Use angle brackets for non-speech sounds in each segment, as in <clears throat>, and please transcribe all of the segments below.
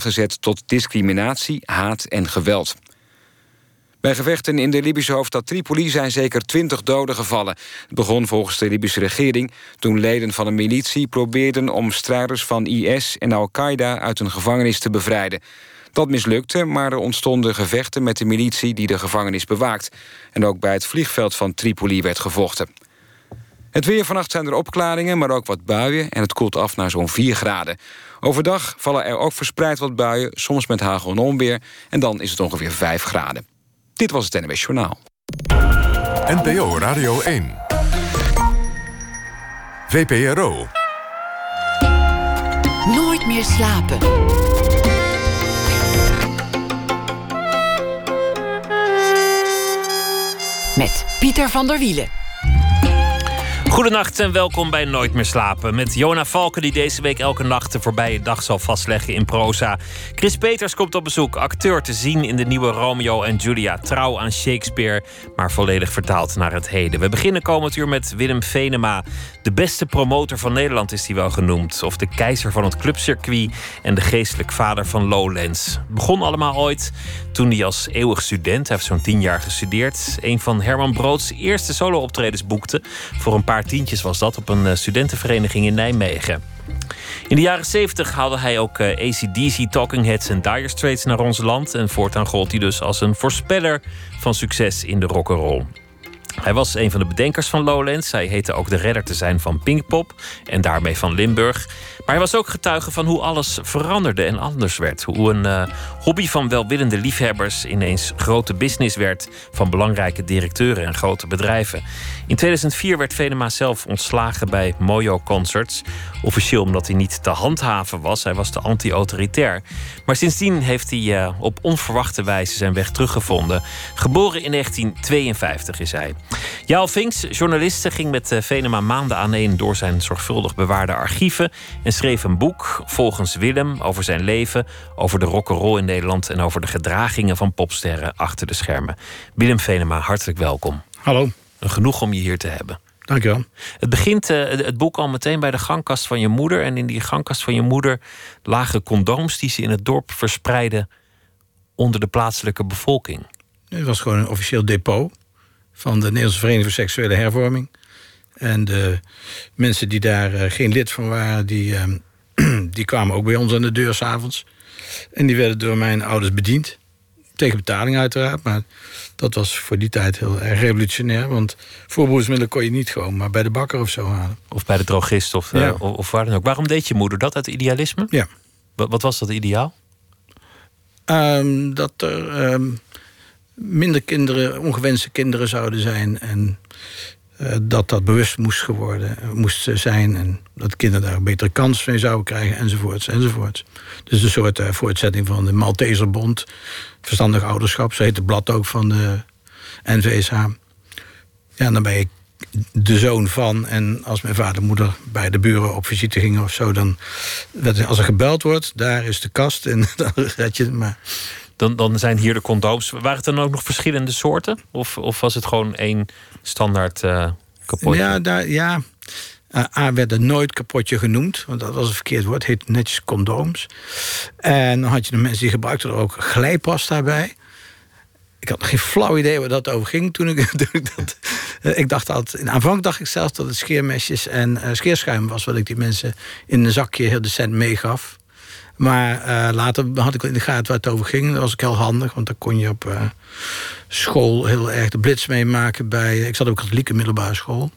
gezet tot discriminatie, haat en geweld. Bij gevechten in de Libische hoofdstad Tripoli zijn zeker twintig doden gevallen. Het begon volgens de Libische regering toen leden van een militie probeerden om strijders van IS en Al-Qaeda uit een gevangenis te bevrijden. Dat mislukte, maar er ontstonden gevechten met de militie die de gevangenis bewaakt. En ook bij het vliegveld van Tripoli werd gevochten. Het weer vannacht zijn er opklaringen, maar ook wat buien... en het koelt af naar zo'n 4 graden. Overdag vallen er ook verspreid wat buien, soms met hagel en onweer... en dan is het ongeveer 5 graden. Dit was het NWS Journaal. NPO Radio 1. VPRO. Nooit meer slapen. Met Pieter van der Wielen. Goedenacht en welkom bij Nooit meer slapen. Met Jona Valken die deze week elke nacht de voorbije dag zal vastleggen in proza. Chris Peters komt op bezoek, acteur te zien in de nieuwe Romeo en Julia. Trouw aan Shakespeare, maar volledig vertaald naar het heden. We beginnen komend uur met Willem Venema. De beste promotor van Nederland is hij wel genoemd. Of de keizer van het clubcircuit en de geestelijk vader van Lowlands. Begon allemaal ooit toen hij als eeuwig student, hij heeft zo'n tien jaar gestudeerd, een van Herman Broods eerste solo-optredens boekte. Voor een paar tientjes was dat op een eh, studentenvereniging in Nijmegen. In de jaren 70 haalde hij ook eh, ACDC, Talking Heads en Dire Straits naar ons land. En voortaan gold hij dus als een voorspeller van succes in de rock'n'roll. Hij was een van de bedenkers van Lowlands. Hij heette ook de redder te zijn van Pinkpop en daarmee van Limburg. Maar hij was ook getuige van hoe alles veranderde en anders werd. Hoe een uh, hobby van welwillende liefhebbers ineens grote business werd van belangrijke directeuren en grote bedrijven. In 2004 werd Venema zelf ontslagen bij Mojo Concerts. Officieel omdat hij niet te handhaven was. Hij was te anti-autoritair. Maar sindsdien heeft hij uh, op onverwachte wijze zijn weg teruggevonden. Geboren in 1952 is hij. Jaal Vinks, journaliste, ging met uh, Venema maanden aaneen door zijn zorgvuldig bewaarde archieven. En schreef een boek, volgens Willem, over zijn leven, over de rock'n'roll in Nederland en over de gedragingen van popsterren achter de schermen. Willem Venema, hartelijk welkom. Hallo. Genoeg om je hier te hebben. Dankjewel. Het begint uh, het boek al meteen bij de gangkast van je moeder. En in die gangkast van je moeder lagen condooms die ze in het dorp verspreidden onder de plaatselijke bevolking. Het was gewoon een officieel depot van de Nederlandse Vereniging voor Seksuele Hervorming. En de mensen die daar uh, geen lid van waren, die, uh, <clears throat> die kwamen ook bij ons aan de deur s'avonds. En die werden door mijn ouders bediend. Tegen betaling uiteraard, maar dat was voor die tijd heel erg revolutionair. Want voorbehoedsmiddelen kon je niet gewoon maar bij de bakker of zo halen. Of bij de drogist of, uh, of waar dan ook. Waarom deed je moeder dat uit idealisme? Ja. Wat, wat was dat ideaal? Um, dat er um, minder kinderen, ongewenste kinderen zouden zijn. En dat dat bewust moest geworden moest zijn. En dat kinderen daar een betere kans mee zouden krijgen, enzovoorts, enzovoorts. Dus een soort uh, voortzetting van de Malteserbond. Verstandig ouderschap, zo heet het blad ook van de NVSH. Ja, dan ben ik de zoon van. En als mijn vader en moeder bij de buren op visite gingen of zo... dan werd als er gebeld wordt, daar is de kast en <laughs> dan red je maar. Dan, dan zijn hier de condooms. Waren het dan ook nog verschillende soorten? Of, of was het gewoon één standaard uh, kapotje? Ja, daar, ja. Uh, A werd er nooit kapotje genoemd, want dat was een verkeerd woord. Het heet netjes condooms. En dan had je de mensen die gebruikten er ook glijpasta bij. Ik had geen flauw idee waar dat over ging toen ik, <laughs> dat... Uh, ik dacht dat... In aanvang dacht ik zelfs dat het scheermesjes en scheerschuim was... wat ik die mensen in een zakje heel decent meegaf. Maar uh, later had ik in de gaten waar het over ging. Dat was ook heel handig, want dan kon je op uh, school heel erg de blitz meemaken. Bij, ik zat ook katholieke middelbare school.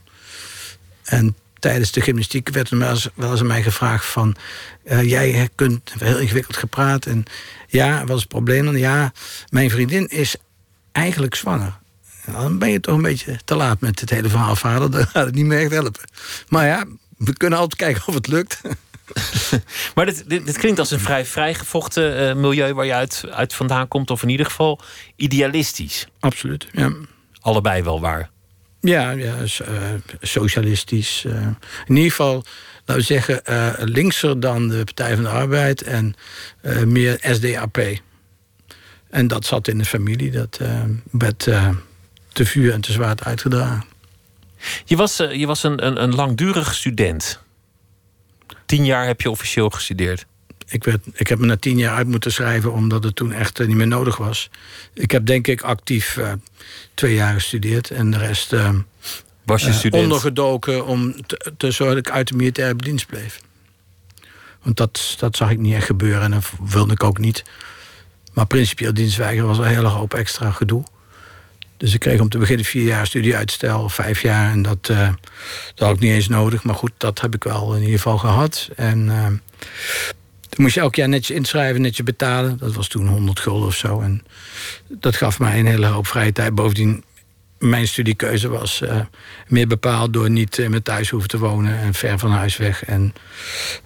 En tijdens de gymnastiek werd er wel eens, aan mij gevraagd van... Uh, jij kunt heel ingewikkeld gepraat. En ja, wat is het probleem? Ja, mijn vriendin is eigenlijk zwanger. Dan ben je toch een beetje te laat met het hele verhaal, vader. <laughs> Dan gaat het niet meer echt helpen. Maar ja, we kunnen altijd kijken of het lukt. <laughs> maar dit, dit, dit, klinkt als een vrij vrijgevochten uh, milieu waar je uit, uit vandaan komt, of in ieder geval idealistisch. Absoluut, ja. Allebei wel waar. Ja, ja uh, socialistisch. Uh, in ieder geval, laten we zeggen, linkser dan de Partij van de Arbeid en meer SDAP. En dat zat in de familie, dat werd te vuur en te zwaard uitgedragen. Je was, je was een, een, een langdurig student. Tien jaar heb je officieel gestudeerd. ik, werd, ik heb me na tien jaar uit moeten schrijven omdat het toen echt niet meer nodig was. Ik heb denk ik actief twee jaar gestudeerd en de rest was je student? ondergedoken om te, te zorgen dat ik uit de militaire dienst bleef. Want dat, dat zag ik niet echt gebeuren en dat wilde ik ook niet. Maar principieel dienstweigeren was wel een hele hoop extra gedoe. Dus ik kreeg om te beginnen vier jaar studieuitstel, vijf jaar. En dat, uh, dat had ik niet eens nodig. Maar goed, dat heb ik wel in ieder geval gehad. En uh, moest je elk jaar netjes inschrijven, netjes betalen. Dat was toen 100 gulden of zo. En dat gaf mij een hele hoop vrije tijd. Bovendien mijn studiekeuze was uh, meer bepaald door niet in mijn thuis hoeven te wonen en ver van huis weg. En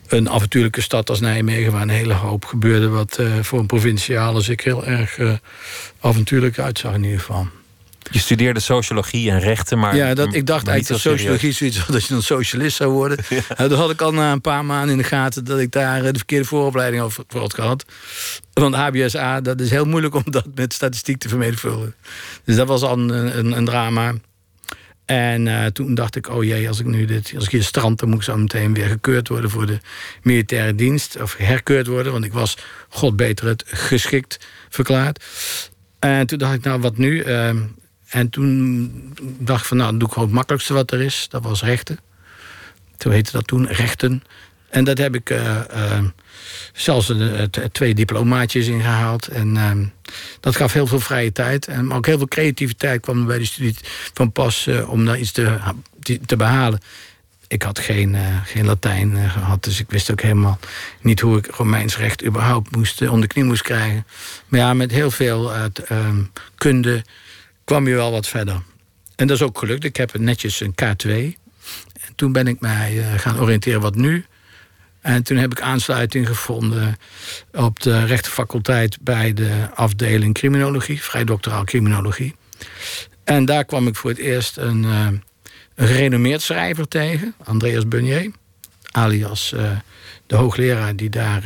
een avontuurlijke stad als Nijmegen, waar een hele hoop gebeurde, wat voor een provinciale zich heel erg avontuurlijk uitzag in ieder geval. Je studeerde sociologie en rechten, maar. Ja, dat, ik dacht eigenlijk dat sociologie zoiets had dat je een socialist zou worden. <laughs> Ja. dat had ik al na een paar maanden in de gaten dat ik daar de verkeerde vooropleiding over had gehad. Want HBSA, dat is heel moeilijk om dat met statistiek te vermenigvuldigen. Dus dat was al een, een, een drama. En uh, toen dacht ik, oh jee, als ik nu dit, als ik hier strand, dan moet ik zo meteen weer gekeurd worden voor de militaire dienst. Of herkeurd worden, want ik was, god beter het, geschikt verklaard. En toen dacht ik, nou wat nu? Uh, en toen dacht ik van, nou, dan doe ik gewoon het makkelijkste wat er is. Dat was rechten. Toen heette dat toen rechten. En dat heb ik uh, uh, zelfs een, twee diplomaatjes ingehaald. En uh, dat gaf heel veel vrije tijd. En ook heel veel creativiteit kwam bij de studie van pas om daar iets te, te behalen. Ik had geen, geen Latijn gehad, dus ik wist ook helemaal niet hoe ik Romeins recht überhaupt moest, onder knie moest krijgen. Maar ja, met heel veel kunde kwam je wel wat verder. En dat is ook gelukt. Ik heb netjes een K2. En toen ben ik mij gaan oriënteren wat nu. En toen heb ik aansluiting gevonden op de rechtenfaculteit bij de afdeling criminologie, vrij doctoraal criminologie. En daar kwam ik voor het eerst een, uh, gerenommeerd schrijver tegen, Andreas Bunnier, alias uh, de hoogleraar die daar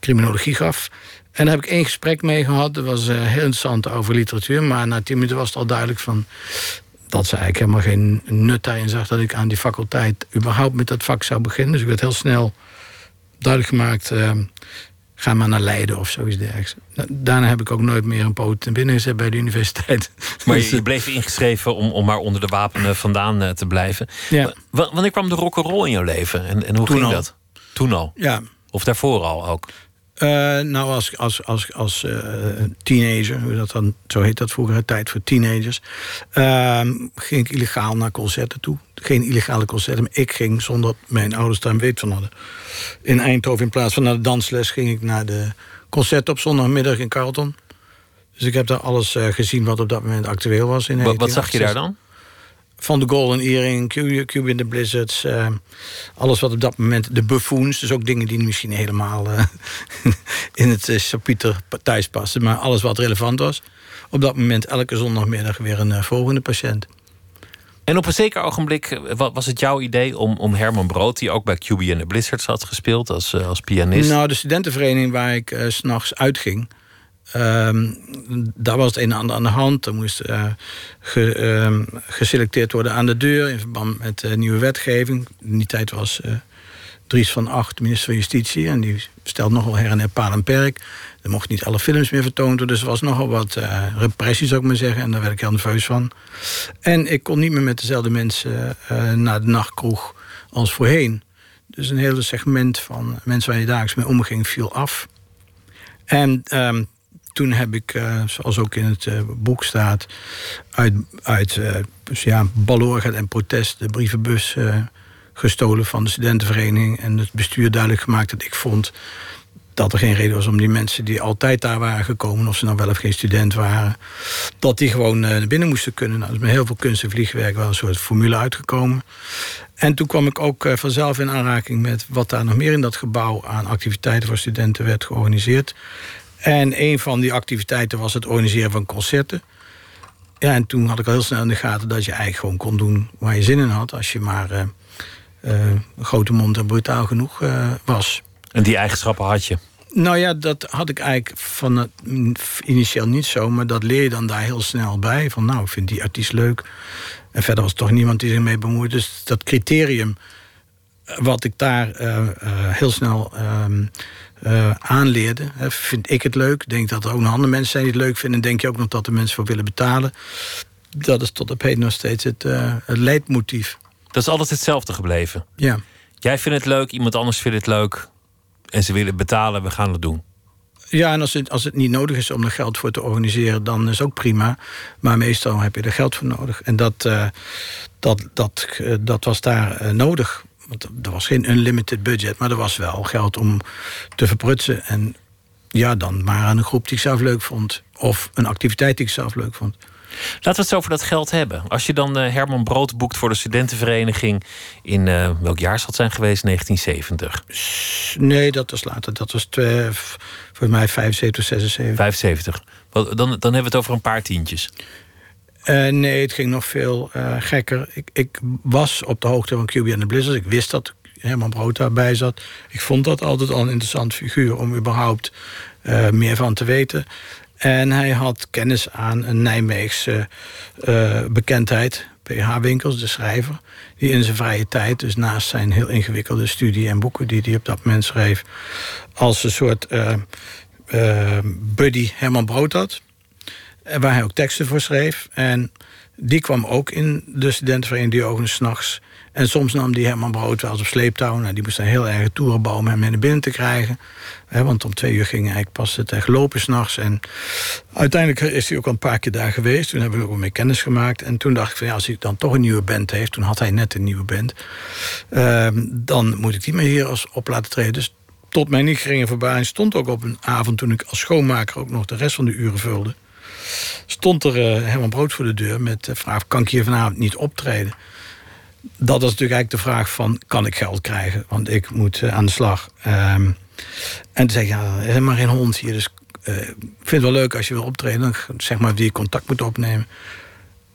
criminologie gaf. En daar heb ik één gesprek mee gehad. Dat was heel interessant over literatuur. Maar na tien minuten was het al duidelijk van dat ze eigenlijk helemaal geen nut daarin zag dat ik aan die faculteit überhaupt met dat vak zou beginnen. Dus ik werd heel snel duidelijk gemaakt. Uh, ga maar naar Leiden of zoiets dergelijks. Daarna heb ik ook nooit meer een poot binnen gezet bij de universiteit. <laughs> Maar je, bleef ingeschreven om, om maar onder de wapenen vandaan uh, te blijven. Ja. wanneer kwam de rock'n'roll in jouw leven? En, en hoe Toen ging al. dat? Toen al? Ja. Of daarvoor al ook? Uh, nou, als, als, als, als uh, teenager, hoe dat dan, zo heet dat vroeger, tijd voor teenagers, uh, ging ik illegaal naar concerten toe. Geen illegale concerten, maar ik ging zonder dat mijn ouders daar een weet van hadden. In Eindhoven, in plaats van naar de dansles, ging ik naar de concerten op zondagmiddag in Carlton. Dus ik heb daar alles uh, gezien wat op dat moment actueel was. In wat, wat zag je daar dan? Van de Golden Earring, in the Blizzards. Uh, alles wat op dat moment... De buffoons, dus ook dingen die misschien helemaal uh, <laughs> in het chapiter thuis passen. Maar alles wat relevant was. Op dat moment elke zondagmiddag weer een volgende patiënt. En op een zeker ogenblik was het jouw idee om, om Herman Brood... die ook bij QB in the Blizzards had gespeeld als, als pianist... Nou, de studentenvereniging waar ik uh, s'nachts uitging... Um, daar was het een en ander aan de hand. Er moest uh, ge, uh, geselecteerd worden aan de deur in verband met uh, nieuwe wetgeving. In die tijd was Dries van Acht minister van Justitie en die stelt nogal her en her paal en perk. Er mochten niet alle films meer vertoond worden, dus er was nogal wat repressie, zou ik maar zeggen. En daar werd ik heel nerveus van. En ik kon niet meer met dezelfde mensen naar de nachtkroeg als voorheen. Dus een hele segment van mensen waar je dagelijks mee omging viel af. En um, toen heb ik, uh, zoals ook in het uh, boek staat, uit, uit uh, dus ja, en protest de brievenbus gestolen van de studentenvereniging. En het bestuur duidelijk gemaakt dat ik vond dat er geen reden was om die mensen die altijd daar waren gekomen, of ze nou wel of geen student waren, dat die gewoon naar binnen moesten kunnen. Nou, is met heel veel kunst en vliegwerk wel een soort formule uitgekomen. En toen kwam ik ook vanzelf in aanraking met wat daar nog meer in dat gebouw aan activiteiten voor studenten werd georganiseerd. En een van die activiteiten was het organiseren van concerten. Ja, en toen had ik al heel snel in de gaten dat je eigenlijk gewoon kon doen waar je zin in had. Als je maar uh, uh, grote mond en brutaal genoeg uh, was. En die eigenschappen had je? Nou ja, dat had ik eigenlijk van het, initieel niet zo. Maar dat leer je dan daar heel snel bij. Van nou, ik vind die artiest leuk. En verder was toch niemand die zich mee bemoeide. Dus dat criterium wat ik daar eh, eh, heel snel ehm, eh, aanleerde. Vind ik het leuk? Denk dat er ook nog andere mensen zijn die het leuk vinden. Denk je ook nog dat er mensen voor willen betalen? Dat is tot op heden nog steeds het, het leidmotief. Dat is altijd hetzelfde gebleven. Ja. Jij vindt het leuk, iemand anders vindt het leuk. En ze willen betalen, we gaan het doen. Ja, en als het, als het niet nodig is om er geld voor te organiseren, dan is ook prima. Maar meestal heb je er geld voor nodig. En dat, dat, dat, dat was daar nodig. Want er was geen unlimited budget, maar er was wel geld om te verprutsen. En ja, dan maar aan een groep die ik zelf leuk vond. Of een activiteit die ik zelf leuk vond. Laten we het zo over dat geld hebben. Als je dan uh, Herman Brood boekt voor de studentenvereniging... in uh, welk jaar zal het zijn geweest? 1970? Nee, dat was later. Dat was twee, voor mij 75, 76. 75. Dan, dan hebben we het over een paar tientjes. Uh, nee, het ging nog veel uh, gekker. Ik, ik, was op de hoogte van QB en de Blizzard. Ik wist dat Herman Brood daarbij zat. Ik vond dat altijd al een interessant figuur om überhaupt uh, meer van te weten. En hij had kennis aan een Nijmeegse bekendheid, PH Winkels, de schrijver. Die in zijn vrije tijd, dus naast zijn heel ingewikkelde studie en boeken die hij op dat moment schreef, als een soort buddy Herman Brood had. Waar hij ook teksten voor schreef. En die kwam ook in de studentenvereniging Diogenes s'nachts. En soms nam die Herman Brood wel eens op sleeptouw. Nou, die moest een heel erg toeren bouwen om hem binnen te krijgen. want om twee uur ging eigenlijk pas het echt lopen s'nachts. En uiteindelijk is hij ook al een paar keer daar geweest. Toen hebben we ook mee kennis gemaakt. En toen dacht ik van ja, als hij dan toch een nieuwe band heeft... toen had hij net een nieuwe band... Ehm, dan moet ik die maar hier als op laten treden. Dus tot mijn niet geringe verbazing stond ook op een avond... toen ik als schoonmaker ook nog de rest van de uren vulde stond er uh, Herman Brood voor de deur met de vraag: kan ik hier vanavond niet optreden? Dat was natuurlijk eigenlijk de vraag van, kan ik geld krijgen? Want ik moet uh, aan de slag. Um, en toen zei ik, ja, er maar geen hond hier, dus uh, ik vind het wel leuk als je wil optreden. Dan zeg maar die contact moet opnemen.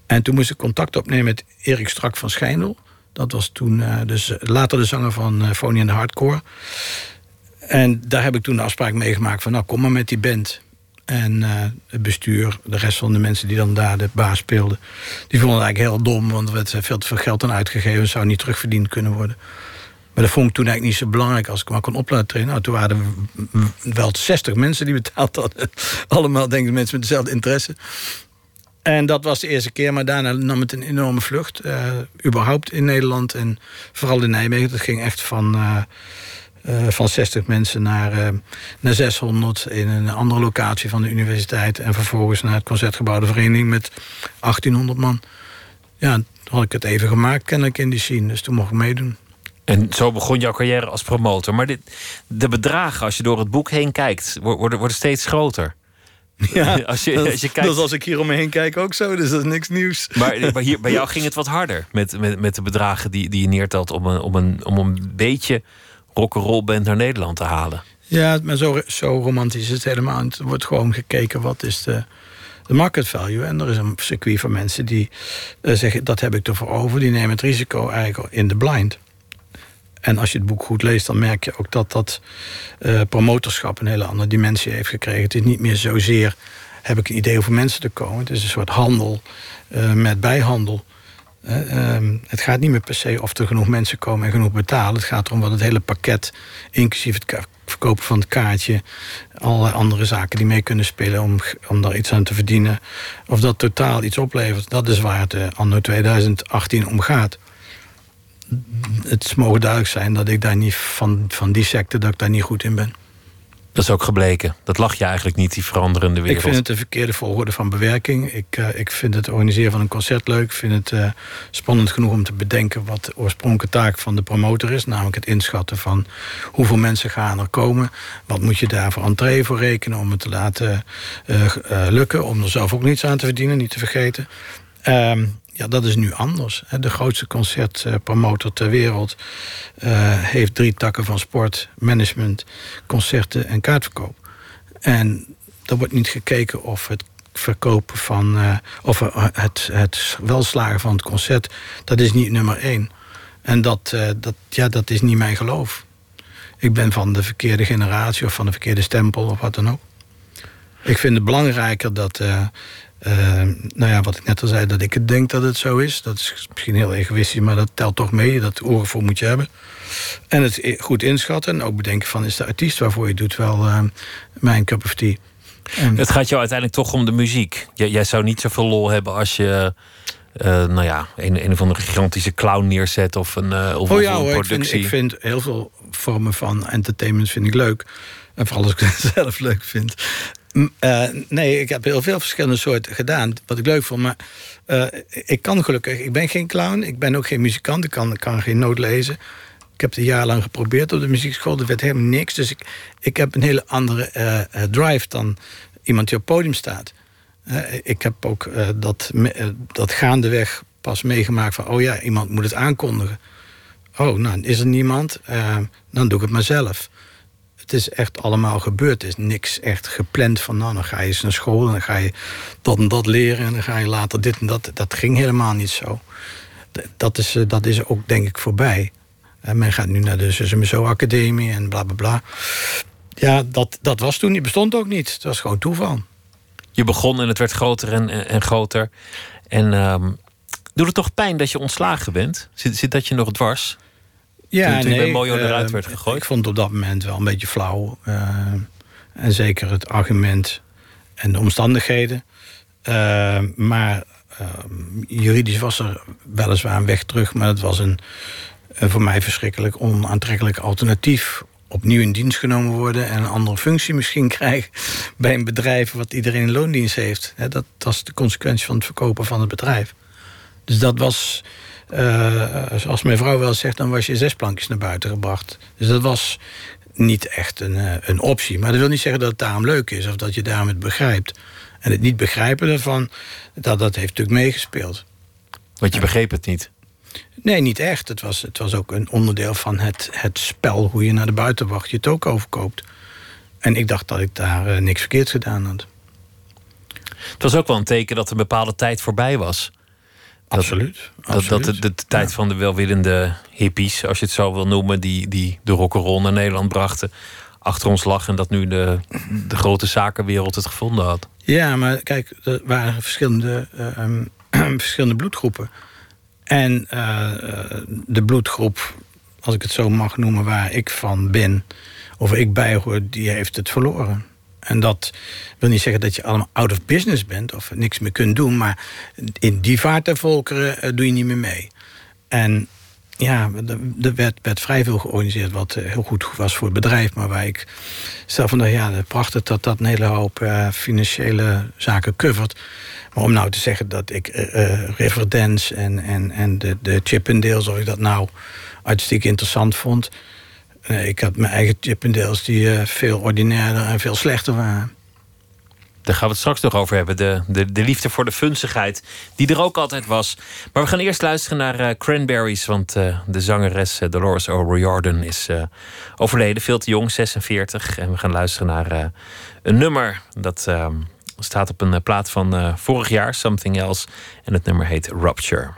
En toen moest ik contact opnemen met Erik Strak van Schijndel. Dat was toen dus later de zanger van uh, Phony and the Hardcore. En daar heb ik toen de afspraak meegemaakt van... nou, kom maar met die band. En uh, het bestuur, de rest van de mensen die dan daar de baas speelden... die vonden het eigenlijk heel dom, want er werd veel te veel geld aan uitgegeven... zou niet terugverdiend kunnen worden. Maar dat vond ik toen eigenlijk niet zo belangrijk als ik maar kon op trainen. Nou, toen waren wel 60 mensen die betaald hadden. <laughs> Allemaal, denk ik, mensen met dezelfde interesse. En dat was de eerste keer, maar daarna nam het een enorme vlucht. Uh, überhaupt in Nederland en vooral in Nijmegen. Dat ging echt van... uh, van 60 mensen naar, uh, naar 600 in een andere locatie van de universiteit. En vervolgens naar het Concertgebouw de Vereniging met 1800 man. Ja, toen had ik het even gemaakt, kennelijk in die scene. Dus toen mocht ik meedoen. En zo begon jouw carrière als promotor. Maar dit, de bedragen, als je door het boek heen kijkt, worden, worden steeds groter. <laughs> Ja, <laughs> als je, als je kijkt... dat is als ik hier om me heen kijk ook zo, dus dat is niks nieuws. Maar, maar hier, bij <laughs> jou ging het wat harder met, met, met de bedragen die, die je neertelt om een, om, een, om een beetje rock'n'roll band naar Nederland te halen. Ja, maar zo, zo romantisch is het helemaal. Het wordt gewoon gekeken wat is de, de market value. En er is een circuit van mensen die uh, zeggen dat heb ik ervoor over. Die nemen het risico eigenlijk in de blind. En als je het boek goed leest, dan merk je ook dat dat uh, promotorschap een hele andere dimensie heeft gekregen. Het is niet meer zozeer heb ik een idee over mensen te komen. Het is een soort handel uh, met bijhandel. Ehm, het gaat niet meer per se of er genoeg mensen komen en genoeg betalen. Het gaat erom wat het hele pakket, inclusief het verkopen van het kaartje, allerlei andere zaken die mee kunnen spelen om, om daar iets aan te verdienen. Of dat totaal iets oplevert, dat is waar het uh, anno 2018 om gaat. Het mogen duidelijk zijn dat ik daar niet van, van die secte dat ik daar niet goed in ben. Dat is ook gebleken. Dat lag je eigenlijk niet, die veranderende wereld. Ik vind het een verkeerde volgorde van bewerking. Ik, uh, ik vind het organiseren van een concert leuk. Ik vind het uh, spannend genoeg om te bedenken wat de oorspronkelijke taak van de promotor is. Namelijk het inschatten van hoeveel mensen gaan er komen. Wat moet je daar voor entree voor rekenen om het te laten uh, lukken. Om er zelf ook niets aan te verdienen, niet te vergeten. Ehm, ja, dat is nu anders. De grootste concertpromotor ter wereld uh, heeft drie takken van sport, management, concerten en kaartverkoop. En er wordt niet gekeken of het verkopen van, uh, of het, het welslagen van het concert, dat is niet nummer één. En dat, dat, ja, dat is niet mijn geloof. Ik ben van de verkeerde generatie of van de verkeerde stempel of wat dan ook. Ik vind het belangrijker dat nou ja, wat ik net al zei, dat ik denk dat het zo is. Dat is misschien heel egoïstisch, maar dat telt toch mee. Dat oren voor moet je hebben. En het goed inschatten en ook bedenken van... is de artiest waarvoor je doet wel uh, mijn cup of tea. En... Het gaat jou uiteindelijk toch om de muziek. Jij, jij zou niet zoveel lol hebben als je... Uh, nou ja, een, een of andere gigantische clown neerzet of een, uh, of, oh ja, een productie. Ik vind, ik vind, heel veel vormen van entertainment vind ik leuk. En vooral als ik het <laughs> zelf leuk vind. Uh, nee, ik heb heel veel verschillende soorten gedaan. Wat ik leuk vond. Maar ik kan gelukkig. Ik ben geen clown. Ik ben ook geen muzikant. Ik kan, kan geen noot lezen. Ik heb het een jaar lang geprobeerd op de muziekschool. Er werd helemaal niks. Dus ik, ik heb een hele andere uh, drive dan iemand die op het podium staat. Ik heb ook dat, dat gaandeweg pas meegemaakt van... oh ja, iemand moet het aankondigen. Oh, nou, is er niemand? dan doe ik het maar zelf. Het is echt allemaal gebeurd. Er is niks echt gepland van... nou, dan ga je eens naar school en dan ga je dat en dat leren... en dan ga je later dit en dat. Dat ging helemaal niet zo. Dat is, dat is ook, denk ik, voorbij. En men gaat nu naar de SMSO Academie en bla bla bla. Ja, dat, dat was toen niet, bestond ook niet. Het was gewoon toeval. Je begon en het werd groter en, en groter. En um, doet het toch pijn dat je ontslagen bent? Zit, zit dat je nog dwars? Ja, toen, toen nee, uh, eruit werd gegooid? Ik vond het op dat moment wel een beetje flauw. Uh, en zeker het argument en de omstandigheden. Uh, maar juridisch was er weliswaar een weg terug, maar het was een een voor mij verschrikkelijk onaantrekkelijk alternatief. Opnieuw in dienst genomen worden en een andere functie misschien <laughs> krijgen bij een bedrijf wat iedereen in loondienst heeft. Dat, dat is de consequentie van het verkopen van het bedrijf. Dus dat was, zoals mijn vrouw wel zegt, dan was je zes plankjes naar buiten gebracht. Dus dat was niet echt een, uh, een optie. Maar dat wil niet zeggen dat het daarom leuk is of dat je daarom het begrijpt. En het niet begrijpen daarvan, dat, dat heeft natuurlijk meegespeeld. Want je begreep het niet? Nee, niet echt. Het was, het was ook een onderdeel van het, het spel... hoe je naar de buitenwacht je het ook overkoopt. En ik dacht dat ik daar uh, niks verkeerd gedaan had. Het was ook wel een teken dat een bepaalde tijd voorbij was. Dat, absoluut. Dat, dat de, de, tijd ja. van de welwillende hippies, als je het zo wil noemen... die, die de rock'n'roll naar Nederland brachten... achter ons lag en dat nu de, de grote zakenwereld het gevonden had. Ja, maar kijk, er waren verschillende, uh, um, <clears throat> verschillende bloedgroepen... En uh, de bloedgroep, als ik het zo mag noemen, waar ik van ben, of ik bij hoor, die heeft het verloren. En dat wil niet zeggen dat je allemaal out of business bent of niks meer kunt doen, maar in die vaart der volkeren uh, doe je niet meer mee. En ja, er werd, werd vrij veel georganiseerd wat heel goed was voor het bedrijf, maar waar ik stel van ja, prachtig dat dat een hele hoop uh, financiële zaken covert. Maar om nou te zeggen dat ik uh, en, en, en de, de Chippendales... of ik dat nou uitstekend interessant vond... Nee, ik had mijn eigen Chippendales die uh, veel ordinairder en veel slechter waren. Daar gaan we het straks nog over hebben. De, de, de liefde voor de funzigheid, die er ook altijd was. Maar we gaan eerst luisteren naar uh, Cranberries. Want uh, de zangeres Dolores O'Riordan is overleden. Veel te jong, 46. En we gaan luisteren naar een nummer dat ehm, staat op een plaat van vorig jaar, Something Else. En het nummer heet Rupture.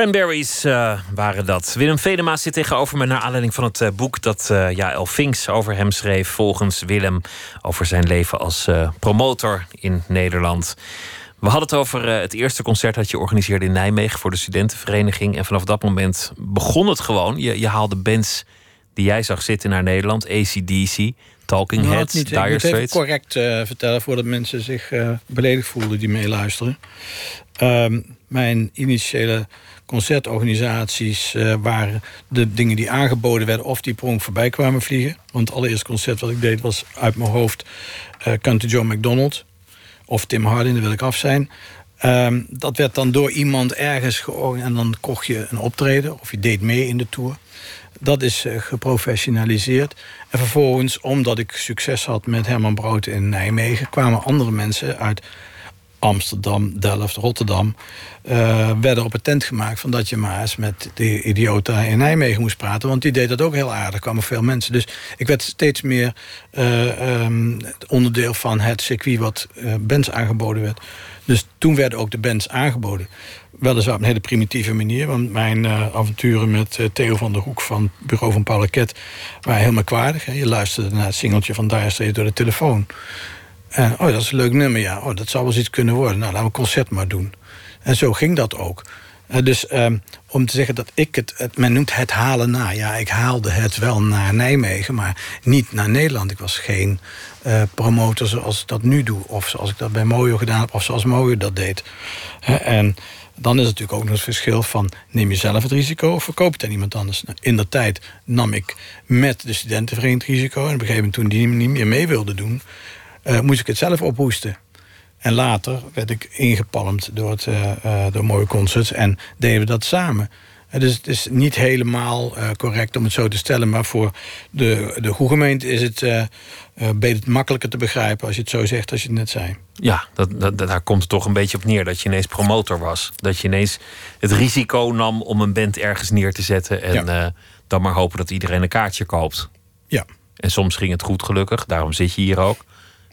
Cranberries uh, waren dat. Willem Vedema zit tegenover me naar aanleiding van het uh, boek dat uh, Jaël Finks over hem schreef. Volgens Willem over zijn leven als promotor in Nederland. We hadden het over het eerste concert dat je organiseerde in Nijmegen voor de studentenvereniging. En vanaf dat moment begon het gewoon. Je, je haalde bands die jij zag zitten naar Nederland. ACDC, Talking nou, Heads, niet, Dire Ik moet even correct vertellen voordat mensen zich beledigd voelen die meeluisteren. Um, mijn initiële concertorganisaties uh, waren de dingen die aangeboden werden of die prong voorbij kwamen vliegen. Want het allereerste concert wat ik deed was uit mijn hoofd uh, Country John McDonald of Tim Harding, daar wil ik af zijn. Um, dat werd dan door iemand ergens georganiseerd en dan kocht je een optreden of je deed mee in de tour. Dat is uh, geprofessionaliseerd. En vervolgens, omdat ik succes had met Herman Brood in Nijmegen, kwamen andere mensen uit Amsterdam, Delft, Rotterdam... Uh, werden op tent gemaakt van dat je maar eens met de idiota in Nijmegen moest praten. Want die deed dat ook heel aardig. Kwamen veel mensen. Dus ik werd steeds meer uh, um, onderdeel van het circuit wat uh, bands aangeboden werd. Dus toen werden ook de bands aangeboden. Weliswaar op een hele primitieve manier. Want mijn avonturen met Theo van der Hoek van het bureau van Paul waren heel merkwaardig. Hè. Je luisterde naar het singeltje van Dire Straits door de telefoon. Oh, dat is een leuk nummer, ja. Oh, dat zou wel eens iets kunnen worden. Nou, laten we een concert maar doen. En zo ging dat ook. Uh, dus um, om te zeggen dat ik het, het, Men noemt het halen na. Ja, ik haalde het wel naar Nijmegen, maar niet naar Nederland. Ik was geen uh, promotor zoals ik dat nu doe. Of zoals ik dat bij Mojo gedaan heb. Of zoals Mojo dat deed. En dan is natuurlijk ook nog het verschil van... neem je zelf het risico of verkoop het aan iemand anders? Nou, in de tijd nam ik met de studentenvereniging het risico. En op een gegeven moment toen die niet meer mee wilde doen uh, moest ik het zelf ophoesten. En later werd ik ingepalmd door, het, uh, uh, door mooie concerts en deden we dat samen. dus het is niet helemaal correct om het zo te stellen, maar voor de, de goede gemeente is het, beter makkelijker te begrijpen als je het zo zegt als je het net zei. Ja, dat, dat, daar komt het toch een beetje op neer dat je ineens promotor was. Dat je ineens het risico nam om een band ergens neer te zetten en dan maar hopen dat iedereen een kaartje koopt. Ja. En soms ging het goed, gelukkig. Daarom zit je hier ook.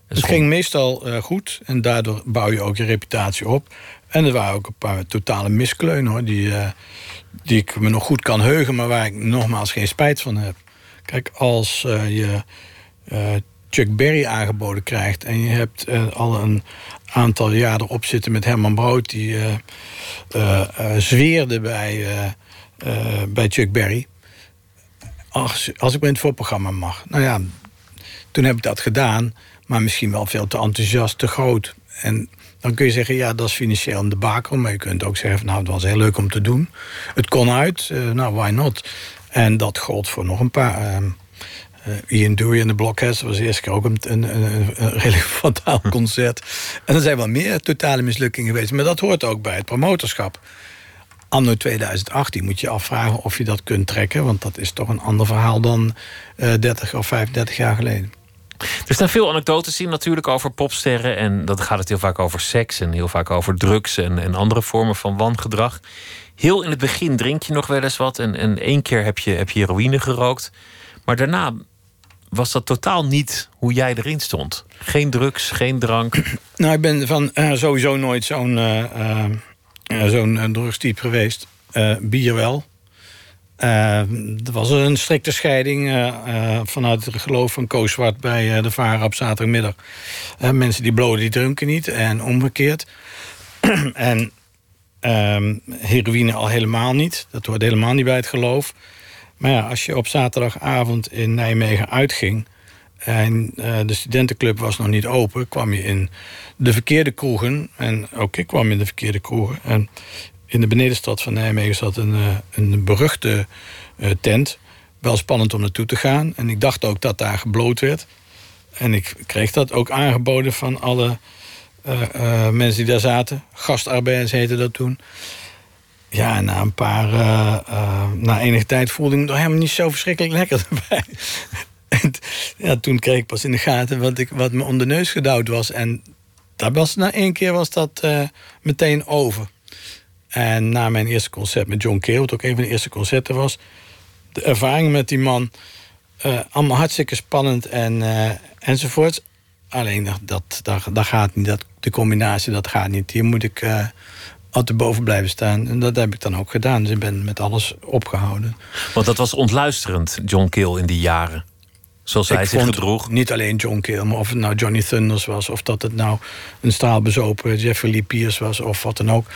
Het ging meestal uh, goed en daardoor bouw je ook je reputatie op. En er waren ook een paar totale miskleunen hoor, die, uh, die ik me nog goed kan heugen, maar waar ik nogmaals geen spijt van heb. Kijk, als uh, je Chuck Berry aangeboden krijgt en je hebt al een aantal jaar erop zitten met Herman Brood, die zweerde bij, bij Chuck Berry. Als, als ik in het voorprogramma mag. Nou ja, toen heb ik dat gedaan. Maar misschien wel veel te enthousiast, te groot. En dan kun je zeggen, ja, dat is financieel een debakel. Maar je kunt ook zeggen, nou, het was heel leuk om te doen. Het kon uit, uh, nou, why not? En dat gold voor nog een paar. Uh, Ian Dury en de Blockheads was de eerste keer ook een, een, een, een redelijk <laughs> fataal concert. En er zijn wel meer totale mislukkingen geweest. Maar dat hoort ook bij het promotorschap. Anno 2018 moet je afvragen of je dat kunt trekken. Want dat is toch een ander verhaal dan uh, 30 of 35 jaar geleden. Er staan veel anekdotes in natuurlijk over popsterren. En dat gaat het heel vaak over seks en heel vaak over drugs en, en andere vormen van wangedrag. Heel in het begin drink je nog wel eens wat. En, en één keer heb je, heb je heroïne gerookt. Maar daarna was dat totaal niet hoe jij erin stond. Geen drugs, geen drank. <clears throat> Nou, ik ben van uh, sowieso nooit zo'n uh, uh, zo'n drugstype geweest. bier wel. Uh, er was een strikte scheiding uh, uh, vanuit het geloof van Koos Zwart bij de Vara op zaterdagmiddag. mensen die bloden, die drinken niet en omgekeerd. <clears throat> en ehm, heroïne al helemaal niet. Dat hoort helemaal niet bij het geloof. Maar ja, als je op zaterdagavond in Nijmegen uitging en de studentenclub was nog niet open, kwam je in de verkeerde kroegen. En ook ik kwam in de verkeerde kroegen. En in de benedenstad van Nijmegen zat een, eh, een beruchte uh, tent. Wel spannend om naartoe te gaan. En ik dacht ook dat daar gebloot werd. En ik kreeg dat ook aangeboden van alle uh, mensen die daar zaten. Gastarbeiders heette dat toen. Ja, na een paar, na enige tijd voelde ik me toch helemaal niet zo verschrikkelijk lekker <laughs> erbij. en, ja, toen kreeg ik pas in de gaten wat, ik, wat me onder de neus gedouwd was. En dat was, na één keer was dat meteen over. En na mijn eerste concert met John Cale, wat ook een van de eerste concerten was, de ervaring met die man, uh, allemaal hartstikke spannend en, uh, enzovoort. Alleen dat, dat, dat, dat, gaat niet, dat, de combinatie, dat gaat niet. Hier moet ik uh, altijd boven blijven staan. En dat heb ik dan ook gedaan. Dus ik ben met alles opgehouden. Want dat was ontluisterend, John Kill, in die jaren. Zoals hij ik zich gedroeg. Niet alleen John Kill, maar of het nou Johnny Thunders was... of dat het nou een straalbezopen Jeffrey Lee Pierce was... of wat dan ook.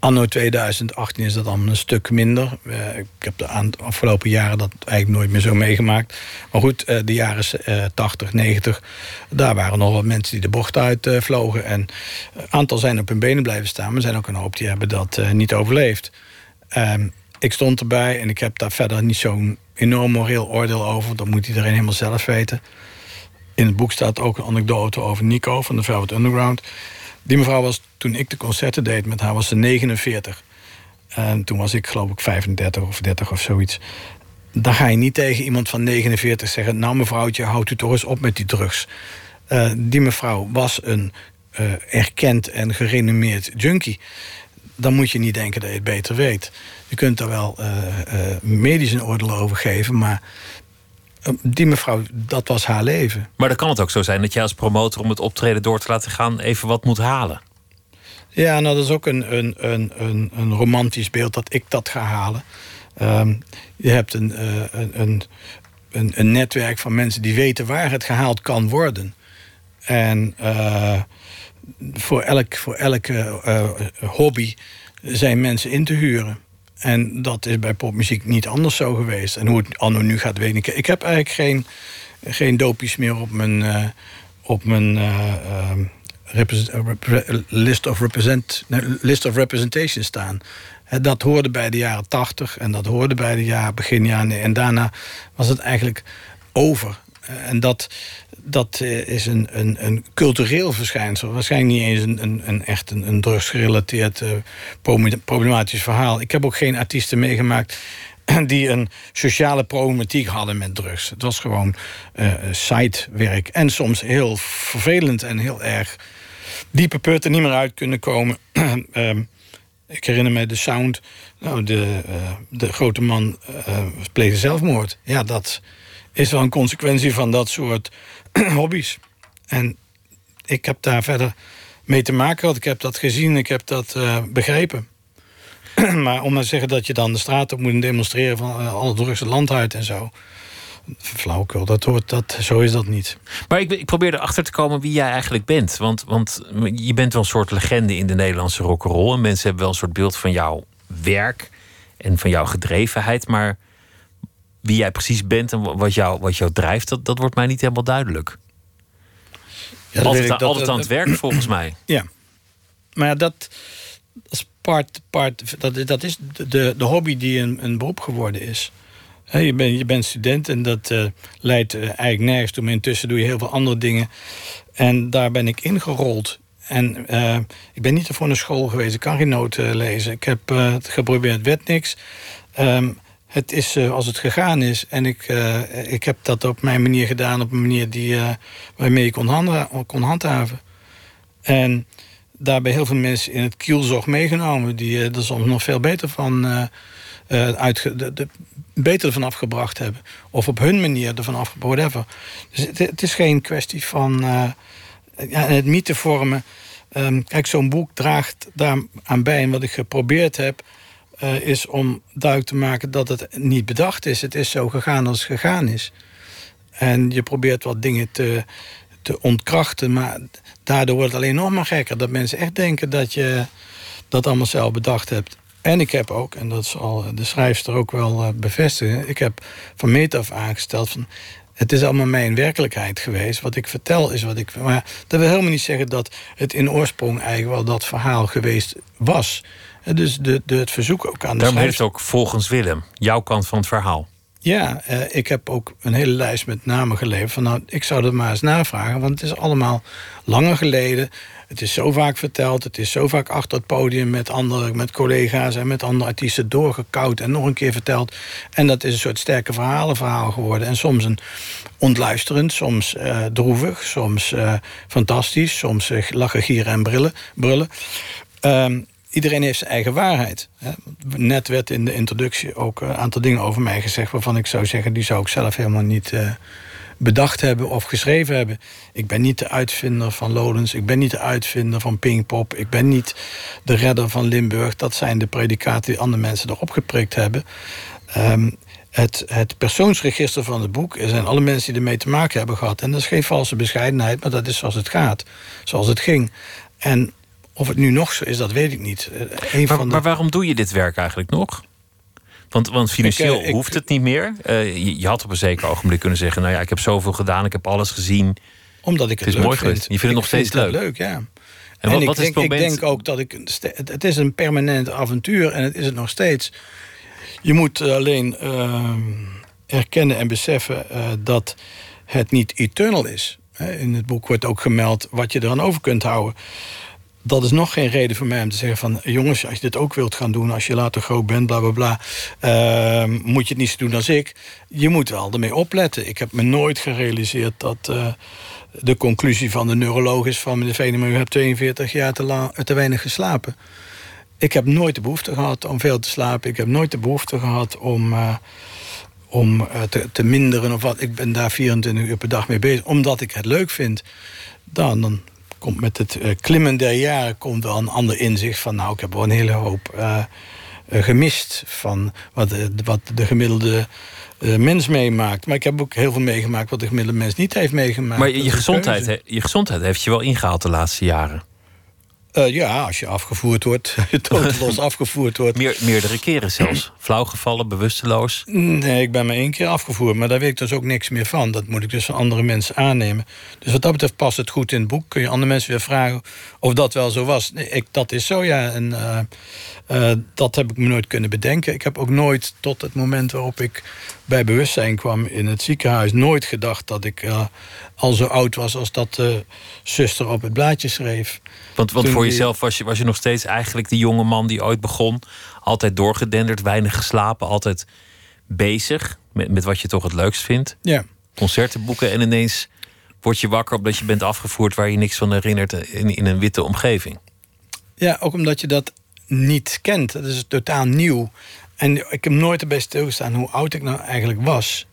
Anno 2018 is dat allemaal een stuk minder. Eh, ik heb de afgelopen jaren dat eigenlijk nooit meer zo meegemaakt. Maar goed, eh, de jaren eh, 80, 90... daar waren nog wat mensen die de bocht uit eh, vlogen. En een aantal zijn op hun benen blijven staan... maar zijn ook een hoop die hebben dat eh, niet overleefd. Ehm, ik stond erbij en ik heb daar verder niet zo'n enorm moreel oordeel over. Dat moet iedereen helemaal zelf weten. In het boek staat ook een anekdote over Nico van de Velvet Underground. Die mevrouw was, toen ik de concerten deed met haar, was ze 49. En toen was ik geloof ik 35 of 30 of zoiets. Dan ga je niet tegen iemand van 49 zeggen... nou mevrouwtje, houdt u toch eens op met die drugs. Eh, die mevrouw was een eh, erkend en gerenommeerd junkie. Dan moet je niet denken dat je het beter weet. Je kunt daar wel eh, eh, medisch een oordeel over geven... maar die mevrouw, dat was haar leven. Maar dan kan het ook zo zijn dat jij als promotor... om het optreden door te laten gaan even wat moet halen. Ja, nou dat is ook een, een, een, een, een romantisch beeld dat ik dat ga halen. Ehm, je hebt een, eh, een, een, een, een netwerk van mensen die weten waar het gehaald kan worden. En eh, voor, elk, voor elke eh, hobby zijn mensen in te huren. En dat is bij popmuziek niet anders zo geweest. En hoe het anno nu gaat, weet ik. Ik heb eigenlijk geen, geen dopies meer op mijn, eh, op mijn repre- list, of represent, list of representation staan. Dat hoorde bij de jaren 80 en dat hoorde bij de jaren, begin jaren. En daarna was het eigenlijk over. En dat, dat eh, is een, een, een cultureel verschijnsel. Waarschijnlijk niet eens een, een, een echt een, een drugsgerelateerd eh, problematisch verhaal. Ik heb ook geen artiesten meegemaakt <clears throat> die een sociale problematiek hadden met drugs. Het was gewoon eh sidewerk. En soms heel vervelend en heel erg diepe putten niet meer uit kunnen komen. <clears throat> Ehm, ik herinner me de sound. Nou, de, de grote man pleegde zelfmoord. Ja, dat is wel een consequentie van dat soort <clears throat> hobby's. En ik heb daar verder mee te maken gehad. Ik heb dat gezien, ik heb dat eh, begrepen. <clears throat> maar om maar te zeggen dat je dan de straat op moet demonstreren van eh, alle drugs het land uit en zo. Flauwekul, dat hoort, dat, zo is dat niet. Maar ik, ik probeer erachter te komen wie jij eigenlijk bent. Want, want je bent wel een soort legende in de Nederlandse rock'n'roll. En mensen hebben wel een soort beeld van jouw werk en van jouw gedrevenheid. Maar wie jij precies bent en wat jou, wat jou drijft, dat, dat wordt mij niet helemaal duidelijk. Ja, altijd dat- altijd aan het werk, volgens mij. Ja. Maar ja, dat, is part, part dat, dat is de, de hobby die een, een beroep geworden is. Hè, je, bent je bent student en dat eh, leidt eh, eigenlijk nergens toe. Maar intussen doe je heel veel andere dingen. En daar ben ik ingerold. En eh, ik ben niet ervoor naar school geweest. Ik kan geen noten lezen. Ik heb het geprobeerd, het werd niks. Ehm, het is eh, als het gegaan is. En ik, eh, ik heb dat op mijn manier gedaan. Op een manier die, eh, waarmee ik kon, kon handhaven. En daarbij heel veel mensen in het kielzog meegenomen... die eh, er soms nog veel beter van, eh, eh, uitge- de, de, beter ervan afgebracht hebben. Of op hun manier ervan afgebracht, whatever. Dus het, is geen kwestie van eh, ja, het mythe vormen. Ehm, kijk, zo'n boek draagt daar aan bij. En wat ik geprobeerd heb, eh, is om duidelijk te maken... dat het niet bedacht is. Het is zo gegaan als het gegaan is. En je probeert wat dingen te, te ontkrachten. Maar daardoor wordt het alleen nog maar gekker. Dat mensen echt denken dat je dat allemaal zelf bedacht hebt. En ik heb ook, en dat zal de schrijfster ook wel eh, bevestigen... ik heb van meet af aangesteld van... het is allemaal mijn werkelijkheid geweest. Wat ik vertel is wat ik... Maar dat wil helemaal niet zeggen dat het in oorsprong... eigenlijk wel dat verhaal geweest was. En Dus de, de, het verzoek ook aan de Daarom heeft het ook volgens Willem jouw kant van het verhaal. Ja, eh, ik heb ook een hele lijst met namen geleverd. Van nou, ik zou dat maar eens navragen, want het is allemaal langer geleden. Het is zo vaak verteld, het is zo vaak achter het podium met andere, met collega's en met andere artiesten doorgekoud en nog een keer verteld. En dat is een soort sterke verhalenverhaal geworden. En soms een ontluisterend, soms eh, droevig, soms eh, fantastisch, soms eh, lachen, gieren en brillen, brullen. Ehm, iedereen heeft zijn eigen waarheid. Net werd in de introductie ook een aantal dingen over mij gezegd... waarvan ik zou zeggen, die zou ik zelf helemaal niet, eh, bedacht hebben of geschreven hebben. Ik ben niet de uitvinder van Lodens. Ik ben niet de uitvinder van Pinkpop. Ik ben niet de redder van Limburg. Dat zijn de predicaten die andere mensen erop geprikt hebben. Um, het, het persoonsregister van het boek... zijn alle mensen die ermee te maken hebben gehad. En dat is geen valse bescheidenheid, maar dat is zoals het gaat. Zoals het ging. En of het nu nog zo is, dat weet ik niet. Eh, maar, van de... maar waarom doe je dit werk eigenlijk nog? Want, want financieel eh, hoeft het niet meer. Uh, je, je, had op een zeker ogenblik kunnen zeggen... nou ja, ik heb zoveel gedaan, ik heb alles gezien. Omdat ik het, het is mooi vind. Je vindt het nog steeds leuk? leuk, ja. En, wat, ik, denk, ik denk ook dat ik... Het is een permanent avontuur en het is het nog steeds. Je moet alleen uh, erkennen en beseffen dat het niet eternal is. In het boek wordt ook gemeld wat je eraan over kunt houden dat is nog geen reden voor mij om te zeggen van... jongens, als je dit ook wilt gaan doen, als je later groot bent, bla bla bla... Uh, moet je het niet zo doen als ik. Je moet wel ermee opletten. Ik heb me nooit gerealiseerd dat uh, de conclusie van de neuroloog is... van meneer Veneman, u hebt 42 jaar te, te weinig geslapen. Ik heb nooit de behoefte gehad om veel te slapen. Ik heb nooit de behoefte gehad om... Uh, om te, te minderen of wat. Ik ben daar 24 uur per dag mee bezig, omdat ik het leuk vind. Dan komt met het uh, klimmen der jaren komt wel een ander inzicht van... nou, ik heb wel een hele hoop uh, gemist van wat, wat de gemiddelde mens meemaakt. Maar ik heb ook heel veel meegemaakt wat de gemiddelde mens niet heeft meegemaakt. Maar je, je gezondheid, je gezondheid heeft je wel ingehaald de laatste jaren. Uh, ja, als je afgevoerd wordt, <laughs> <laughs> los afgevoerd wordt. Meer, meerdere keren zelfs. Flauwgevallen, bewusteloos? Nee, ik ben maar één keer afgevoerd. Maar daar weet ik dus ook niks meer van. Dat moet ik dus van andere mensen aannemen. Dus wat dat betreft past het goed in het boek. Kun je andere mensen weer vragen of dat wel zo was. Nee, ik, dat is zo, ja. En uh, uh, dat heb ik me nooit kunnen bedenken. Ik heb ook nooit tot het moment waarop ik bij bewustzijn kwam in het ziekenhuis... nooit gedacht dat ik al zo oud was als dat de zuster op het blaadje schreef. Want, want voor jezelf was je, was je nog steeds eigenlijk die jonge man die ooit begon. Altijd doorgedenderd, weinig geslapen, altijd bezig met, met wat je toch het leukst vindt. Ja. Concerten boeken en ineens word je wakker omdat je bent afgevoerd waar je niks van herinnert in, in een witte omgeving. Ja, ook omdat je dat niet kent. Dat is totaal nieuw. En ik heb nooit erbij stilgestaan hoe oud ik nou eigenlijk was.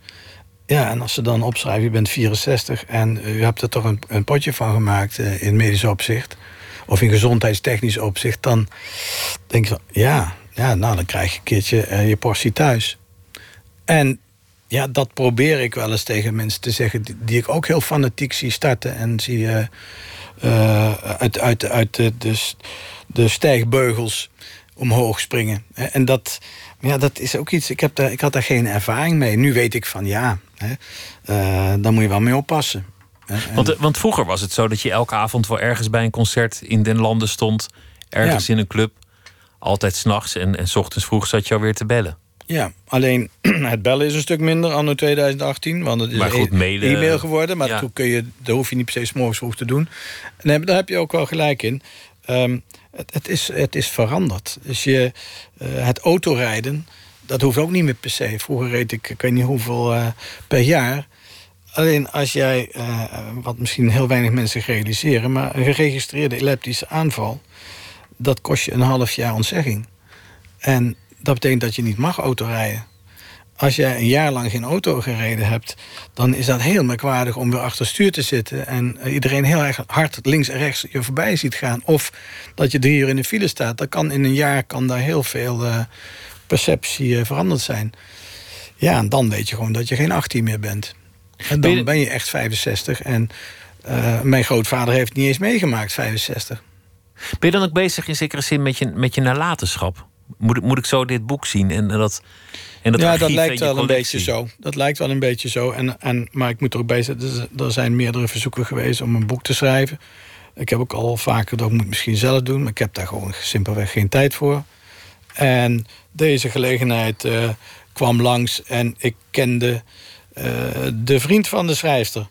Ja, en als ze dan opschrijven, je bent 64 en u hebt er toch een, een potje van gemaakt uh, in medisch opzicht of in gezondheidstechnisch opzicht, dan denk je van ja, ja nou dan krijg je een keertje uh, je portie thuis. En ja, dat probeer ik wel eens tegen mensen te zeggen, die, ik ook heel fanatiek zie starten en zie uit, uit, uit de, de stijgbeugels omhoog springen. En dat, ja, dat is ook iets. Ik, heb daar, ik had daar geen ervaring mee. Nu weet ik van ja, hè, uh, daar moet je wel mee oppassen. Want, want, vroeger was het zo dat je elke avond wel ergens bij een concert in den landen stond, ergens in een club, altijd s'nachts en, en s ochtends vroeg zat je alweer te bellen. Ja, alleen <clears throat> het bellen is een stuk minder anno 2018. Want het is mailen... e-mail geworden. Maar ja. toen kun je, daar hoef je niet per se morgens vroeg te doen. En daar heb je ook wel gelijk in. Um, het, is, het is veranderd. Dus je, uh, het autorijden, dat hoeft ook niet meer per se. Vroeger reed ik, ik weet niet hoeveel uh, per jaar. Alleen als jij, uh, wat misschien heel weinig mensen realiseren... maar een geregistreerde epileptische aanval... dat kost je een half jaar ontzegging. En dat betekent dat je niet mag autorijden. Als jij een jaar lang geen auto gereden hebt... dan is dat heel merkwaardig om weer achter stuur te zitten... en iedereen heel erg hard links en rechts je voorbij ziet gaan. Of dat je drie uur in de file staat. Dat kan in een jaar kan daar heel veel uh, perceptie uh, veranderd zijn. Ja, en dan weet je gewoon dat je geen 18 meer bent. En dan ben je echt 65. En uh, mijn grootvader heeft niet eens meegemaakt, 65. Ben je dan ook bezig in zekere zin met je, met je nalatenschap? Moet, moet ik zo dit boek zien en dat, en dat Ja, dat lijkt wel een beetje zo. Dat lijkt wel een beetje zo. En, en, maar ik moet er ook bij zetten, er zijn meerdere verzoeken geweest om een boek te schrijven. Ik heb ook al vaker, dat moet ik misschien zelf doen... maar ik heb daar gewoon simpelweg geen tijd voor. En deze gelegenheid uh, kwam langs en ik kende uh, de vriend van de schrijfster.